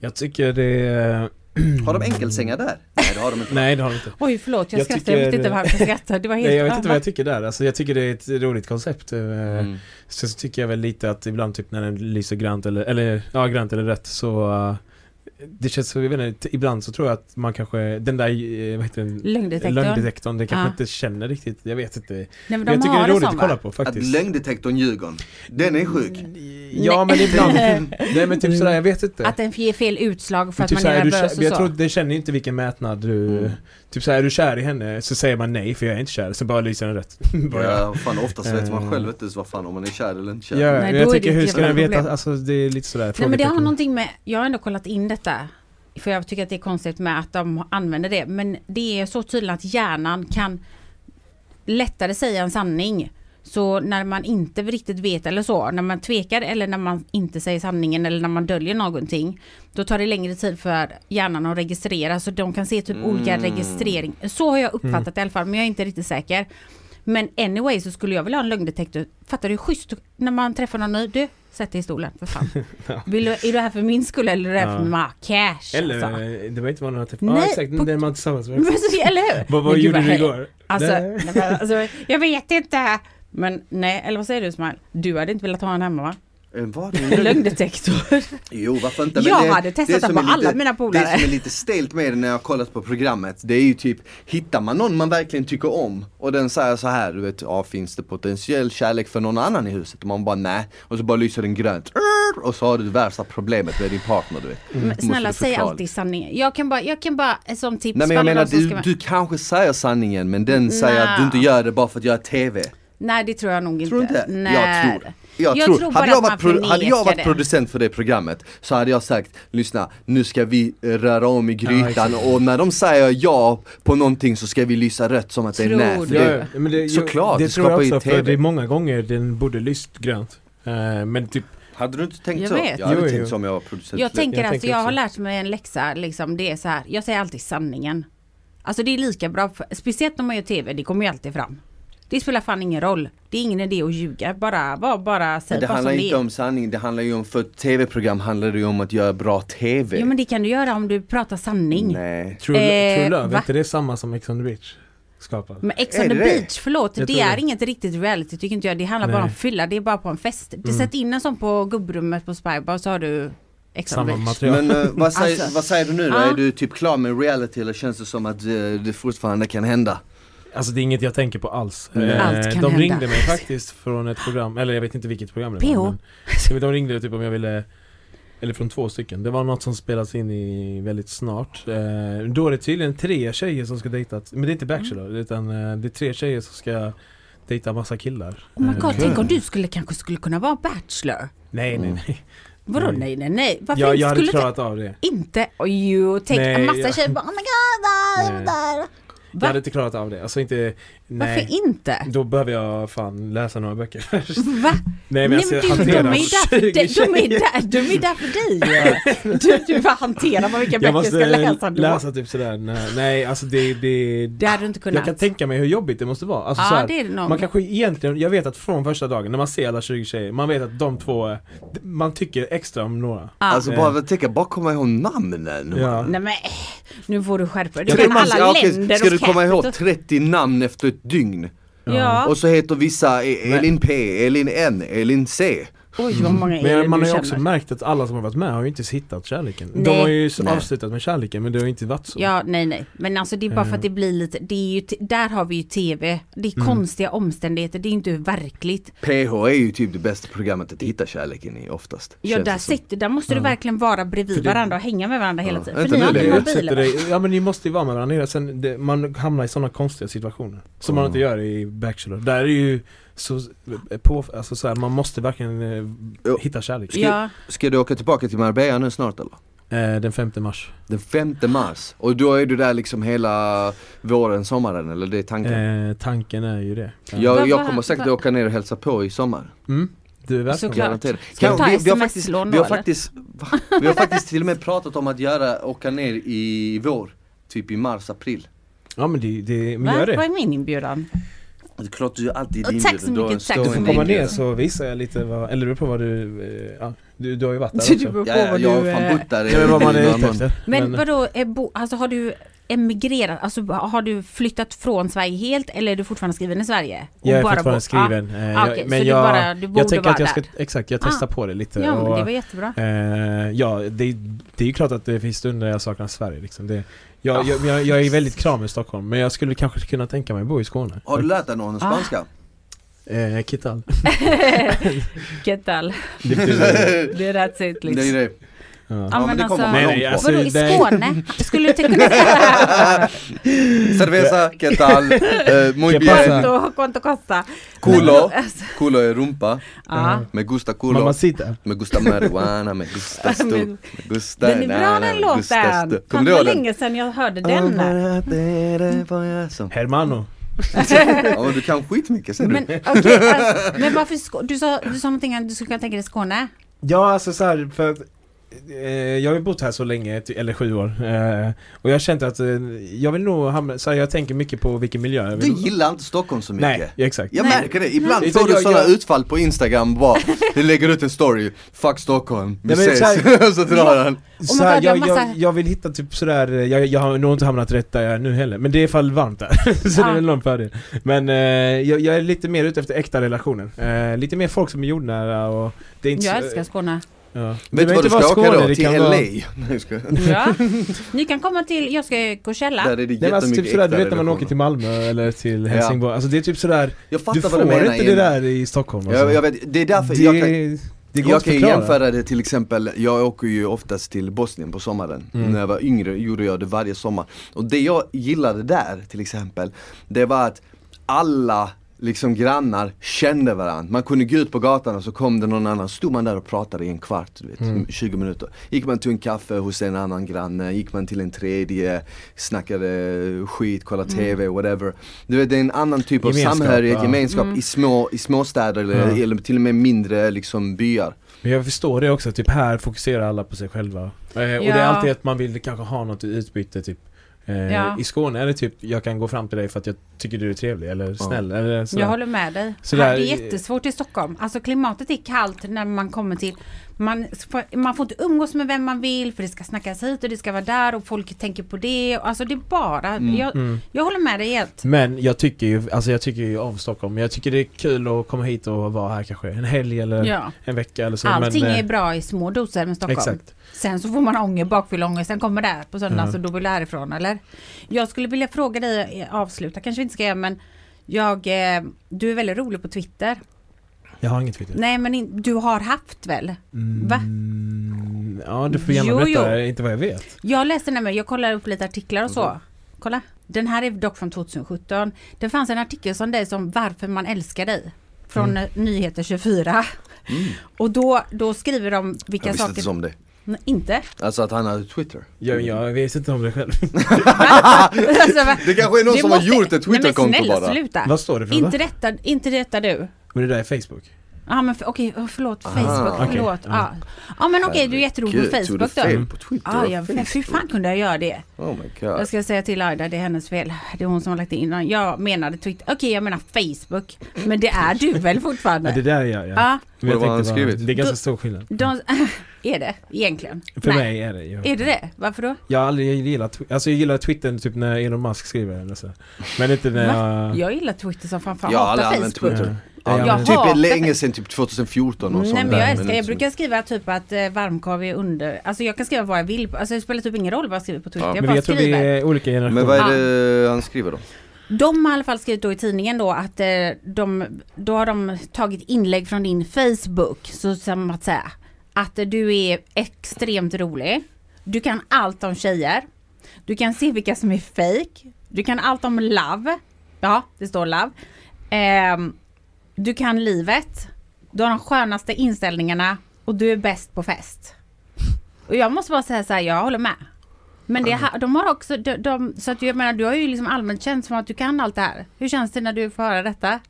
Jag tycker det är... Har de enkelsängar där? Nej det har de inte. Nej det har de inte. Oj förlåt, jag, Jag skrattar. Jag vet tycker- inte varför jag skrattar. Det var helt... Nej, jag vet inte vad jag tycker där. Alltså jag tycker det är ett roligt koncept. eh, Mm. Sen så tycker jag väl lite att ibland typ när den lyser grant eller, eller ja grant eller rött så uh, Det känns så, jag vet inte, ibland så tror jag att man kanske, den där, eh, vad heter den? Lögndetektorn. Lögndetektorn, den kanske Ja. inte känner riktigt, jag vet inte. Nej, men de jag tycker har det är roligt att kolla på Att faktiskt. lögndetektorn ljuger. Den är sjuk. Ja men ibland, nej men typ sådär, jag vet inte. Att den ger fel utslag för Men att typ man såhär, är nervös och jag så. tror den känner ju inte vilken mätnad du Mm. Typ såhär, är du kär i henne så säger man nej för jag är inte kär, så bara lyser den. Bara, Ja, fan oftast vet man Eh. själv inte ens vad fan om man är kär eller inte kär. Ja, Nej, jag tycker det hur ska den jävla veta, alltså det är lite sådär Nej men det har någonting med, jag har ändå kollat in detta. För jag tycker att det är konstigt med att de använder det. Men det är så tydligt att hjärnan kan lättare säga en sanning. Så när man inte riktigt vet eller så, när man tvekar eller när man inte säger sanningen eller när man döljer någonting. Då tar det längre tid för hjärnan att registrera så de kan se typ olika Mm. registrering. Så har jag uppfattat det i alla fall men jag är inte riktigt säker. Men anyway så skulle jag vilja ha en lögndetektor. Fattar du hur schysst när man träffar någon ny? Du, sätt dig i stolen för fan. Vill du, är du här för min skull eller är du här för Ja. cash? Eller, alltså. det var inte vad någon typ, Nej, ja exakt, på- den man tillsammans med. Eller hur? Vad, vad Men gjorde du igår? Alltså, Nej. nej, men alltså, jag vet inte. Men nej, eller vad säger du Smile? Du hade inte velat ha en hemma va? En? En lögndetektor. Jo varför inte? Jag det, hade testat det på är alla mina polare. Det som är lite stelt med det när jag kollat på programmet, det är ju typ Hittar man någon man verkligen tycker om och den säger så här, du vet, ja finns det potentiell kärlek för någon annan i huset? Och man bara nej, och så bara lyser den grönt och så har du det värsta problemet med din partner du vet. Men Måste snälla säg alltid sanningen. Jag kan bara, jag kan bara eh, som tips Nej men jag menar du, vara- du kanske säger sanningen men den säger att du inte gör det bara för att göra TV. Nej det tror jag nog inte. Tror du inte? Nej. Jag tror. Jag, Jag tror, tror bara hade, jag att varit hade jag varit producent för det programmet så hade jag sagt Lyssna, nu ska vi röra om i grytan och när de säger ja på någonting så ska vi lysa rött som att det är Tror nej. du? För Ja, det, ja, men det, Såklart, det det tror jag skapar ju också, för det är många gånger den borde lyst grönt. Eh, men typ, hade du inte tänkt Jag så? vet. Jag hade Jo, tänkt jo. så om jag var producent. Jag tänker Jag alltså, tänker jag har lärt mig en läxa, liksom, det är så här, jag säger alltid sanningen. Alltså det är lika bra, för, speciellt när man gör TV, det kommer ju alltid fram. Det spelar fan ingen roll. Det är ingen idé att ljuga, bara, bara, bara säg det bara handlar som det inte är. om sanning, det handlar ju om, för ett TV-program handlar det ju om att göra bra TV. Jo men det kan du göra om du pratar sanning. Nej. True, Eh, true Love, va? är inte det samma som Ex on the Beach? skapad. Men Ex Är on the det det? beach, förlåt, det tror är det. inget riktigt reality tycker inte jag. Det handlar bara Nej. om fylla, det är bara på en fest. Det Mm. Sätt in en sån på gubbrummet på Spybar så har du Ex on the Samma beach. material. Men eh, vad, säger, Alltså. vad säger du nu då? Ja. Är du typ klar med reality eller känns det som att eh, det fortfarande kan hända? Alltså det är inget jag tänker på alls. Mm. Eh, Allt kan de hända. ringde mig faktiskt från ett program, eller jag vet inte vilket program det var. Men, de ringde typ om jag ville eller från två stycken. Det var något som spelas in i väldigt snart. Eh, då är det tydligen tre tjejer som ska dejta, men det är inte Bachelor utan eh, det är tre tjejer som ska dejta massa killar. Oh my god, tänk om du skulle kanske skulle kunna vara bachelor. Nej nej nej. Vadå Nej. nej nej? Varför Jag, inte jag hade klarat av det. inte? Jo, tänk Nej, en massa jag- tjejer bara oh my god, där, där. Jag hade inte klarat av det. Alltså inte, nej. Varför inte? Då behöver jag fan läsa några böcker först. Va? Nej men Nej, alltså men jag du, de, hanterar är där för 20 dig, de, är där, de är där för dig Du, du bara hanterar vad vilka Jag böcker måste ska läsa då. läsa typ sådär, nej, nej alltså det, det, Det hade du inte kunnat. Jag kan tänka mig hur jobbigt det måste vara. Alltså, ja, så här, det är det nog. man kanske egentligen, jag vet att från första dagen när man ser alla 20 tjejer, man vet att de två, man tycker extra om några. ja. Alltså Eh. bara tänka, bara komma ihåg namnen. Ja. Nej men, eh, nu får du skärpa dig. Jag Du kan alla länder Ska du komma ihåg capital. 30 namn efter dygn? Ja. Och så heter vissa E- Elin P, Elin N, Elin C. Oj vad många är Men man du har ju också märkt att alla som har varit med har ju inte hittat kärleken. De Nej. har ju Nej. avslutat med kärleken men det har inte varit så. Ja, nej nej. Men alltså det är bara för att det blir lite, det är ju, där har vi ju TV. Det är Mm. konstiga omständigheter, det är inte verkligt. PH är ju typ det bästa programmet att hitta kärleken i oftast. Ja där sitter, där måste du Ja. verkligen vara bredvid För det- varandra och hänga med varandra hela Ja. tiden. För Vänta ni nu, har mobiler. dig, ja men ni måste ju vara med varandra, sen det, man hamnar i sådana konstiga situationer. Som man Ja. inte gör i Bachelor. Där är ju så, på, alltså så här, man måste verkligen eh, hitta kärlek. Ja, Ska du åka tillbaka till Marbella nu snart eller? Eh, den 5 mars. Den 5 mars, och då är du där liksom hela våren, sommaren eller det är tanken? Eh, tanken är ju det. Ja. jag, Vad- jag vad- kommer säkert vad- åka ner och hälsa på i sommar. Mm, du är välkommen. Ska ta vi, vi, har faktiskt, vi, har faktiskt, vi har faktiskt till och med pratat om att göra, åka ner i vår. Typ i mars, april. Ja men det, det men gör Vad det. är min inbjudan? Det är klart du är alltid Och tack så inbjuden. Du mycket, tack Du får komma ner så visar jag lite vad, eller det beror på vad du, eh, ja, du, du har ju varit där också. beror på Ja, vad jag har du... fan eh, bott där i Jag vet vad man är ute efter. Men vadå, är bo, alltså har du emigrerat, alltså har du flyttat från Sverige helt eller är du fortfarande skriven i Sverige? Och Jag är bara fortfarande bo- skriven. eh, Ah, jag- okej, men du jag, bara- du jag tänker att jag ska, där. exakt, jag Ah. testar på det lite. Ja, men och, det var jättebra. eh, ja, det, det är ju klart att det finns stunder jag saknar Sverige liksom. Det, jag, jag, jag, jag är väldigt kram med Stockholm, men jag skulle kanske kunna tänka mig att bo i Skåne. Har du lärt dig någon spanska? Eh, Kital. ¿Qué tal? Det betyder, Det är Det är liksom. det. Ja. Ja, men det kommer alltså, man Nej, långt alltså- Vadå i det- Skåne? Skulle du inte kunna säga Cerveza, ¿qué tal? Eh, muy ¿Qué bien. pasa? quanto, quanto costa? Culo. Culo är rumpa. Ja. Me gusta culo. Mamacita. Me gusta marijuana, me gusta stu. Men- Me gusta Den är bra den låten. Kommer du ihåg den? länge sedan jag hörde den. den? Hermano. Ja men du kan skitmycket ser du. Men okej, alltså, men varför Skå- du sa, du sa någonting att du skulle kunna tänka dig Skåne? Ja, alltså så här, för att eh, jag har ju bott här så länge, eller sju år. Eh, och jag har känt att eh, jag vill nog hamna, så här, jag tänker mycket på vilken miljö jag Du vill gillar inte Stockholm så mycket. Nej, exakt. Jag Nej. märker det, ibland Nej. får du sådana jag- utfall på instagram bara, du lägger ut en story, fuck Stockholm, vi Nej, men så ses, här- så drar han. Så my här, jag jag, jag, vill hitta typ sådär, eh, jag, jag har nog inte hamnat rätt där jag är nu heller, men det är fall varmt där. så det Ja. är väl någon fördel. Men eh, jag, jag är lite mer ute efter äkta relationer. Eh, lite mer folk som är jordnära och det är inte Jag så, älskar Skåne. Ja. Det Vet du vad du inte vara ska åka Skåne, då? det Till kan LA? vara- jag. Ja. Ni kan komma till, jag ska Coachella. Där är det Nej, men alltså, typ sådär, du vet när man åker till Malmö eller till Ja. Helsingborg, alltså det är typ sådär Jag Du fattar får vad du menar inte det där i Stockholm alltså. jag, jag vet, det är därför det, jag kan, det går jag kan jämföra det till exempel, jag åker ju oftast till Bosnien på sommaren. Mm. När jag var yngre gjorde jag det varje sommar. Och det jag gillade där till exempel, det var att alla liksom grannar kände varandra. Man kunde gå ut på gatan och så kom det någon annan, stod man där och pratade i en kvart, du vet, Mm. 20 minuter. Gick man till en kaffe hos en annan granne, gick man till en tredje, snackade skit, kollade TV, whatever. Du vet det är en annan typ av Gemenskap, samhörighet, ja. gemenskap Mm. i, små, i småstäder eller, Ja. eller till och med mindre liksom byar. Men jag förstår det också, typ här fokuserar alla på sig själva. Eh, och det är alltid att man vill kanske ha något i utbyte, typ Eh, Ja. I Skåne är det typ, jag kan gå fram till dig för att jag tycker du är trevlig eller snäll eller sådär. Jag håller med dig. Så Här, där- det är jättesvårt i Stockholm. Alltså klimatet är kallt när man kommer till man får, man får inte umgås med vem man vill för det ska snackas hit och det ska vara där och folk tänker på det. Alltså det är bara, jag, Mm. jag håller med dig helt. Men jag tycker ju, alltså jag tycker ju om Stockholm. Jag tycker det är kul att komma hit och vara här kanske en helg eller Ja. en vecka eller så. Allting men, eh, är bra i små doser med Stockholm. Exakt. Sen så får man ånger, bakfylleångest, sen kommer där på söndag Ja. så då vill du härifrån eller? Jag skulle vilja fråga dig, eh, avsluta kanske vi inte ska göra men jag, eh, du är väldigt rolig på Twitter. Jag har inget Twitter. Nej men in, du har haft väl? Va? Mm, ja, du får gärna Jo, berätta, jo. inte vad jag vet. Jag läste nämligen, jag kollar upp lite artiklar och så. Kolla. Den här är dock från 2017. Det fanns en artikel som dig som Varför man älskar dig. Från Mm. eh, Nyheter 24. Och då, då skriver de vilka Jag visste saker... inte om det. Nej, inte? Alltså att han hade Twitter. Jag, jag vet inte om det själv. Det kanske är någon som måste- har gjort ett Twitterkonto snälla, bara. sluta. vad står det för Inte detta, inte detta du. Men det där är Facebook? Ja men för, okej, oh, förlåt, Aha, Facebook, okej. förlåt. Ja. Ja. ja men okej, du är jätterolig på Facebook då. fel på Twitter Ja, och jag, Facebook? hur fan kunde jag göra det? Oh my Jag god. ska säga till Aida, det är hennes fel. Det är hon som har lagt in den. Jag menade Twitter. Okej, jag menar Facebook. Men det är du väl Ja, fortfarande? det där är jag ja. Ja, Men jag Vad tänkte han skrivit? Det är ganska stor skillnad. de, är det egentligen? För Nej. mig är det ju. Är det det? Varför då? Jag har aldrig gillat, alltså jag gillar Twitter typ när Elon Musk skriver eller så. Men inte när Va? jag... Jag gillar Twitter som fan. fan Jag har hatar aldrig använt Facebook. Twitter. Ja, Ja, jag typ länge sedan, typ 2014 och Nej men jag älskar, jag så- brukar skriva typ att eh, varmkorv är under, alltså jag kan skriva vad jag vill, alltså det spelar typ ingen roll vad jag skriver på Twitter, Ja. jag Men bara jag tror vi skriver. är olika generationer. Men vad är det han skriver då? De har i alla fall skrivit då i tidningen då att eh, de, då har de tagit inlägg från din Facebook, så som att säga att eh, du är extremt rolig, du kan allt om tjejer, du kan se vilka som är fake, du kan allt om love, ja det står love, Ehm, du kan livet, du har de skönaste inställningarna och du är bäst på fest. Och jag måste bara säga så här, jag håller med. Men det, de har också, de, de, så att jag menar du har ju liksom allmänt känt som att du kan allt det här. Hur känns det när du får höra detta?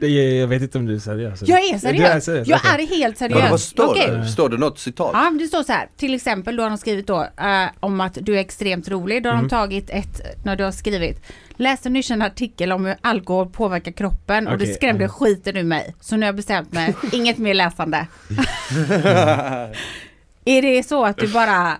Det är- Jag vet inte om du är seriös. Jag är seriös! seriös, Jag är helt Men vad seriös. står Okej. det? Står det något citat? Ja, det står så här. Till exempel, då har de skrivit då eh, om att du är extremt rolig. Då har Mm. de tagit ett, när du har skrivit Läste nyss en artikel om hur alkohol påverkar kroppen och det Okej, skrämde ja. skiten ur mig. Så nu har jag bestämt mig, inget mer läsande. är det så att du bara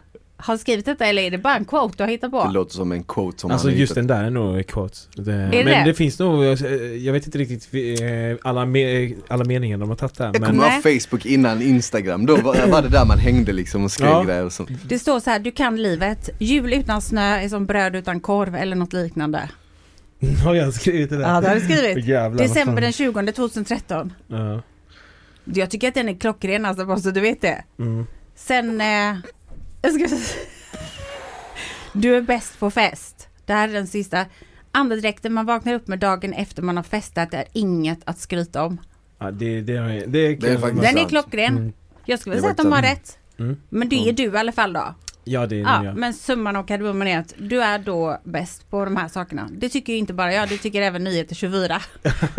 har skrivit detta eller är det bara en quote du har hittat Det på? låter som en quote som Alltså han just hittat. den där är nog quote. Det, men det? det? finns nog, eh, jag vet inte riktigt eh, alla, me, alla meningar de har tagit där. Jag Men kommer ihåg Facebook innan Instagram, då var, var det där man hängde liksom och skrev Ja. grejer och sånt. Det står så här, du kan livet. Jul utan snö är som bröd utan korv eller något liknande. har jag skrivit det där? Ja, det har du skrivit. Jävlar, December den 20 2013. Ja. Jag tycker att den är klockren alltså, bara så du vet det. Mm. Sen, eh, Du är bäst på fest. Det här är den sista. Andedräkten man vaknar upp med dagen efter man har festat är inget att skryta om. Ja, det, det, jag- det, Det är faktiskt- Den är sant. klockren. Mm. Jag skulle Det säga var att de har sant. rätt. Mm. Men det är du i alla fall då. Ja, det är Ja, det jag. men summan av kardemumman är att du är då bäst på de här sakerna. Det tycker ju inte bara jag, det tycker även Nyheter 24.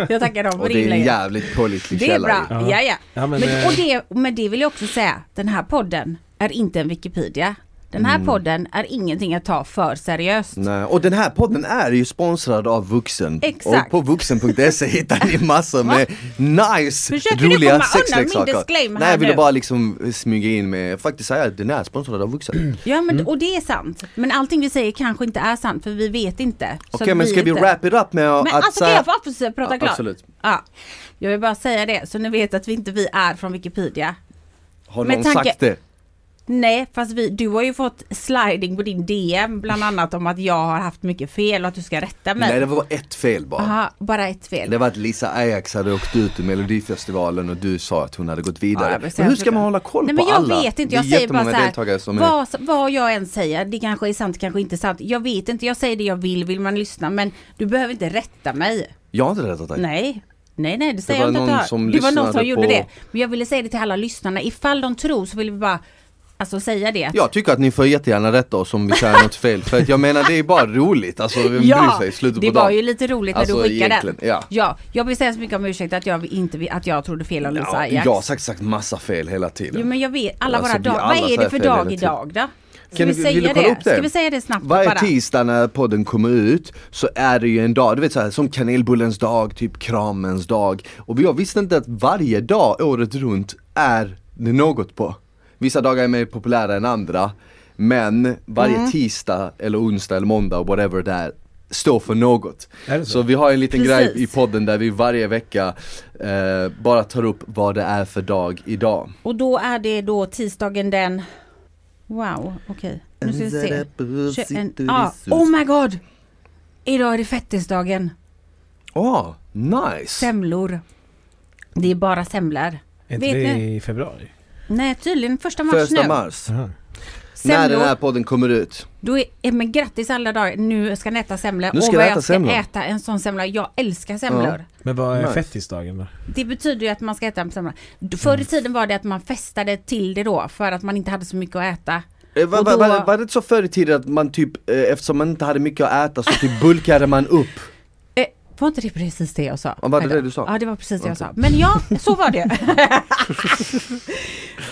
Jag tackar dem Och för det är en inlägget. jävligt pålitlig Det är källa bra, ja ja. Ja, men, Men, eh, och det, men det vill jag också säga, den här podden är inte en Wikipedia. Den här Mm. podden är ingenting att ta för seriöst. Nej, och den här podden är ju sponsrad av Vuxen. Exakt. Och på vuxen.se hittar ni massor med nice, Försöker roliga sexleksaker. Nej, jag ville bara liksom smyga in med, faktiskt säga att den är sponsrad av Vuxen. Ja men Mm. och det är sant. Men allting vi säger kanske inte är sant för vi vet inte. Okej att men ska vi inte- wrap it up med att Men alltså kan jag få prata Ja, klart? Absolut. Ja. Jag vill bara säga det så ni vet att vi inte vi är från Wikipedia. Har någon tanke- sagt det? Nej, fast vi, du har ju fått sliding på din DM bland annat om att jag har haft mycket fel och att du ska rätta mig. Nej det var ett fel bara. Aha, bara ett fel. Det var att Lisa Ajax hade åkt ut ur Melodifestivalen och du sa att hon hade gått Ja, vidare. säga men hur ska man hålla koll Nej på men jag alla? vet inte, Det jag säger bara så här, vad, vad jag än säger, det kanske är sant, kanske inte sant. Jag vet inte, jag säger det jag vill, vill man lyssna men du behöver inte rätta mig. Jag har inte rättat dig. Nej. Nej nej det säger var jag inte Det var någon som gjorde det. Men jag ville säga det till alla lyssnarna, ifall de tror så vill vi bara Alltså säga det. Jag tycker att ni får jättegärna rätta oss om vi säger något fel. För att jag menar det är bara roligt. Alltså vem bryr sig i slutet det på var dagen? ju lite roligt när Alltså, du skickade den. ja. ja. Jag vill säga så mycket om ursäkt att jag inte att jag trodde fel om Lisa Ja, Ajax. jag har sagt, sagt massa fel hela tiden. Jo men jag vet, alla Alltså, våra dagar. Vad är det för dag idag då? Ska Kan vi vill säga kolla det? upp det? Ska vi säga det snabbt Varje bara? tisdag när podden kommer ut så är det ju en dag, du vet så här, som kanelbullens dag, typ kramens dag. Och jag visste inte att varje dag året runt är det något på. Vissa dagar är mer populära än andra. Men varje Mm. tisdag eller onsdag eller måndag och whatever det är står för något. Så? Så vi har en liten Precis. grej i podden där vi varje vecka eh, bara tar upp vad det är för dag idag. Och då är det då tisdagen den... Wow, okej. Nu ska vi se. 21... Ah, oh my god! Idag är det fettisdagen. Åh, nice! Semlor. Det är bara semlor. Är inte Vet det ni? i februari? Nej, tydligen första mars Första nu. mars. Aha. När den här Semlor. podden kommer ut. Då är, eh, men grattis alla dagar. Nu ska ni äta semlor. Nu ska och vad äta jag ska semlor. äta en sån semla. Jag älskar semlor. Men vad är Nice. fettisdagen då? Det betyder ju att man ska äta en semla. Förr i tiden var det att man festade till det då för att man inte hade så mycket att äta. Eh, Var, Och var, då- var, det så förr i tiden att man typ, eh, eftersom man inte hade mycket att äta så typ bulkade man upp? Var inte det precis det jag sa? Ja, var det det du sa? Ja, det var precis det jag sa. Men ja, så var det.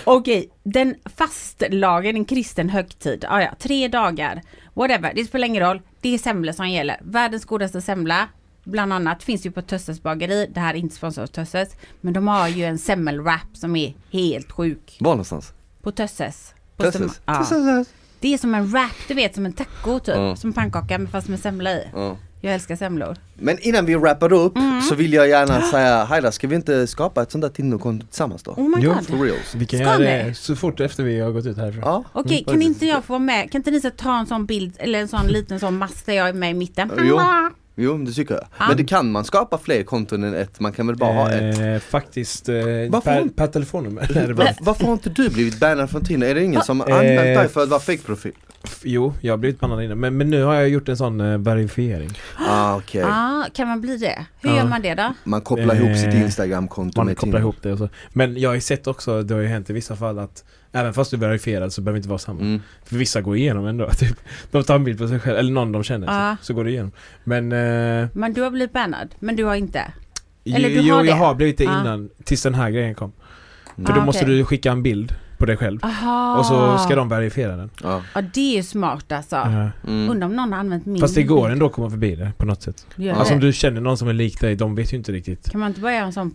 Okej, den fastlagen, en kristen högtid. Ah, ja, tre dagar. Whatever, det spelar ingen roll. Det är semlor som gäller. Världens godaste semla. Bland annat finns ju på Tösses bageri. Det här är inte sponsrat av Tösses. Men de har ju en semmelwrap som är helt sjuk. Var någonstans? På Tösses. På Tösses? Ja. Tösses. Det är som en wrap, du vet som en taco typ. Ja. Som pannkaka men fast med semla i. Ja. Jag älskar semlor. Men innan vi wrappar upp Mm. så vill jag gärna säga, Haila ska vi inte skapa ett sånt där Tinderkonto tillsammans då? Oh my Jo, god. For reals? Vi kan Ska göra ni? det så fort efter vi har gått ut härifrån. Ja. Okej, Mm, kan inte jag få vara med? Kan inte ni så ta en sån bild eller en sån liten sån mast där jag är med i mitten? Jo. Jo, det tycker jag. Ja. Men det kan man skapa fler konton än ett, man kan väl bara ha ett? Eh, faktiskt, eh, Varför per, per telefonnummer. Va, varför har inte du blivit bannad från Tinder? Är det ingen som har Eh, använt dig för att vara fake-profil? Jo, jag har blivit bannad innan. Men, men nu har jag gjort en sån eh, verifiering. Ah, okej. Ah, kan man bli det? Hur Ja. gör man det då? Man kopplar ihop sitt Eh, Instagram-konto Man med kopplar Tinder. ihop det och så. Men jag har ju sett också, det har ju hänt i vissa fall att Även fast du är verifierad så behöver det inte vara samma. Mm. För vissa går igenom ändå. Typ, de tar en bild på sig själv, eller någon de känner. Ja. Så, så går det igenom. Men... Eh, Men du har blivit bannad, men du har inte? jo, Eller du jo, har det? jag har blivit det Ja. innan. Tills den här grejen kom. För Ah, då måste okej. du skicka en bild på dig själv. Aha. Och så ska de verifiera den. Ja. Ja, det är ju smart alltså. Ja. Mm. Undrar om någon har använt min Fast det går ändå att komma förbi det på något sätt. Gör Alltså om du känner någon som är lik dig, de vet ju inte riktigt. Kan man inte bara göra en sån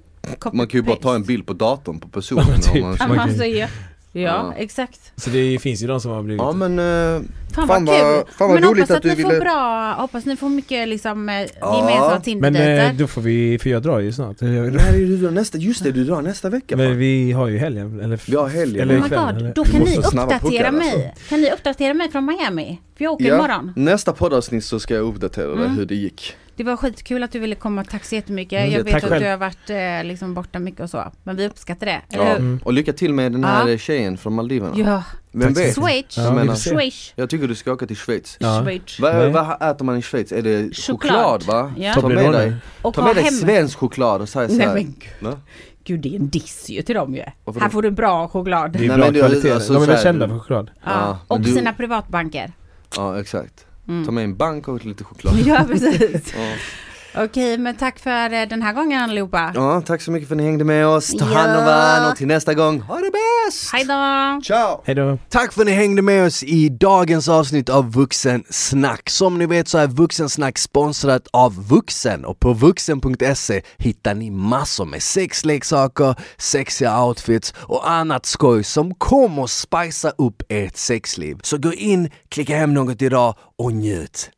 Man kan ju bara ta en bild på datorn på personen Ja, typ. om man Ja, Man kan- alltså, ja, ja, Ja. exakt. Så det finns ju de som har blivit... Ja men, eh, Fan, Fan vad kul. fan vad men hoppas att, ni ville- får bra, hoppas ni får mycket liksom eh, Ja. gemensamma men Tinder-dejter. eh, då får vi, för jag drar ju snart. när är du drar nästa? Just det, du drar nästa vecka Men fan. vi har ju helgen. Eller, Vi har helgen. Eller Oh my ikväll, god, eller? då kan ni uppdatera puckar, mig. alltså. Kan ni uppdatera mig från Miami? För jag åker imorgon. nästa poddavsnitt så ska jag uppdatera dig Mm. hur det gick. Det var skitkul att du ville komma, tack så jättemycket. Mm, Jag vet tack att själv. du har varit eh, liksom borta mycket och så. Men vi uppskattar det, Ja. Mm. Och lycka till med den här Ja. tjejen från Maldiverna. Ja, Vem vet? så Schweiz. Ja, menar-. Schweiz. Jag tycker du ska åka till Schweiz. Ja. Schweiz. Va, Nej. vad äter man i Schweiz? Är det choklad, Choklad. va? Ja. Ta med dig. Och ta med dig svensk choklad och säg Nej såhär. men gud. Va? Gud, det är en diss ju till dem ju. Varför Här då? får du bra choklad. Det är Nej, bra men du- kvalitet. alltså, de är så väl här- kända för choklad. Ja. Ja, men och du- sina privatbanker. Ja exakt. Mm. Ta med en bank och lite choklad. Ja, precis. Ja. Okej, men tack för eh, den här gången allihopa. ja, tack så mycket för att ni hängde med oss. Ta hand om varandra och till nästa gång, ha det bäst! Hej då! Ciao! Hej då! Tack för att ni hängde med oss i dagens avsnitt av Vuxensnack. Som ni vet så är Vuxensnack sponsrat av Vuxen och på vuxen.se hittar ni massor med sexleksaker, sexiga outfits och annat skoj som kommer att spicea upp ert sexliv. Så gå in, klicka hem något idag och njut!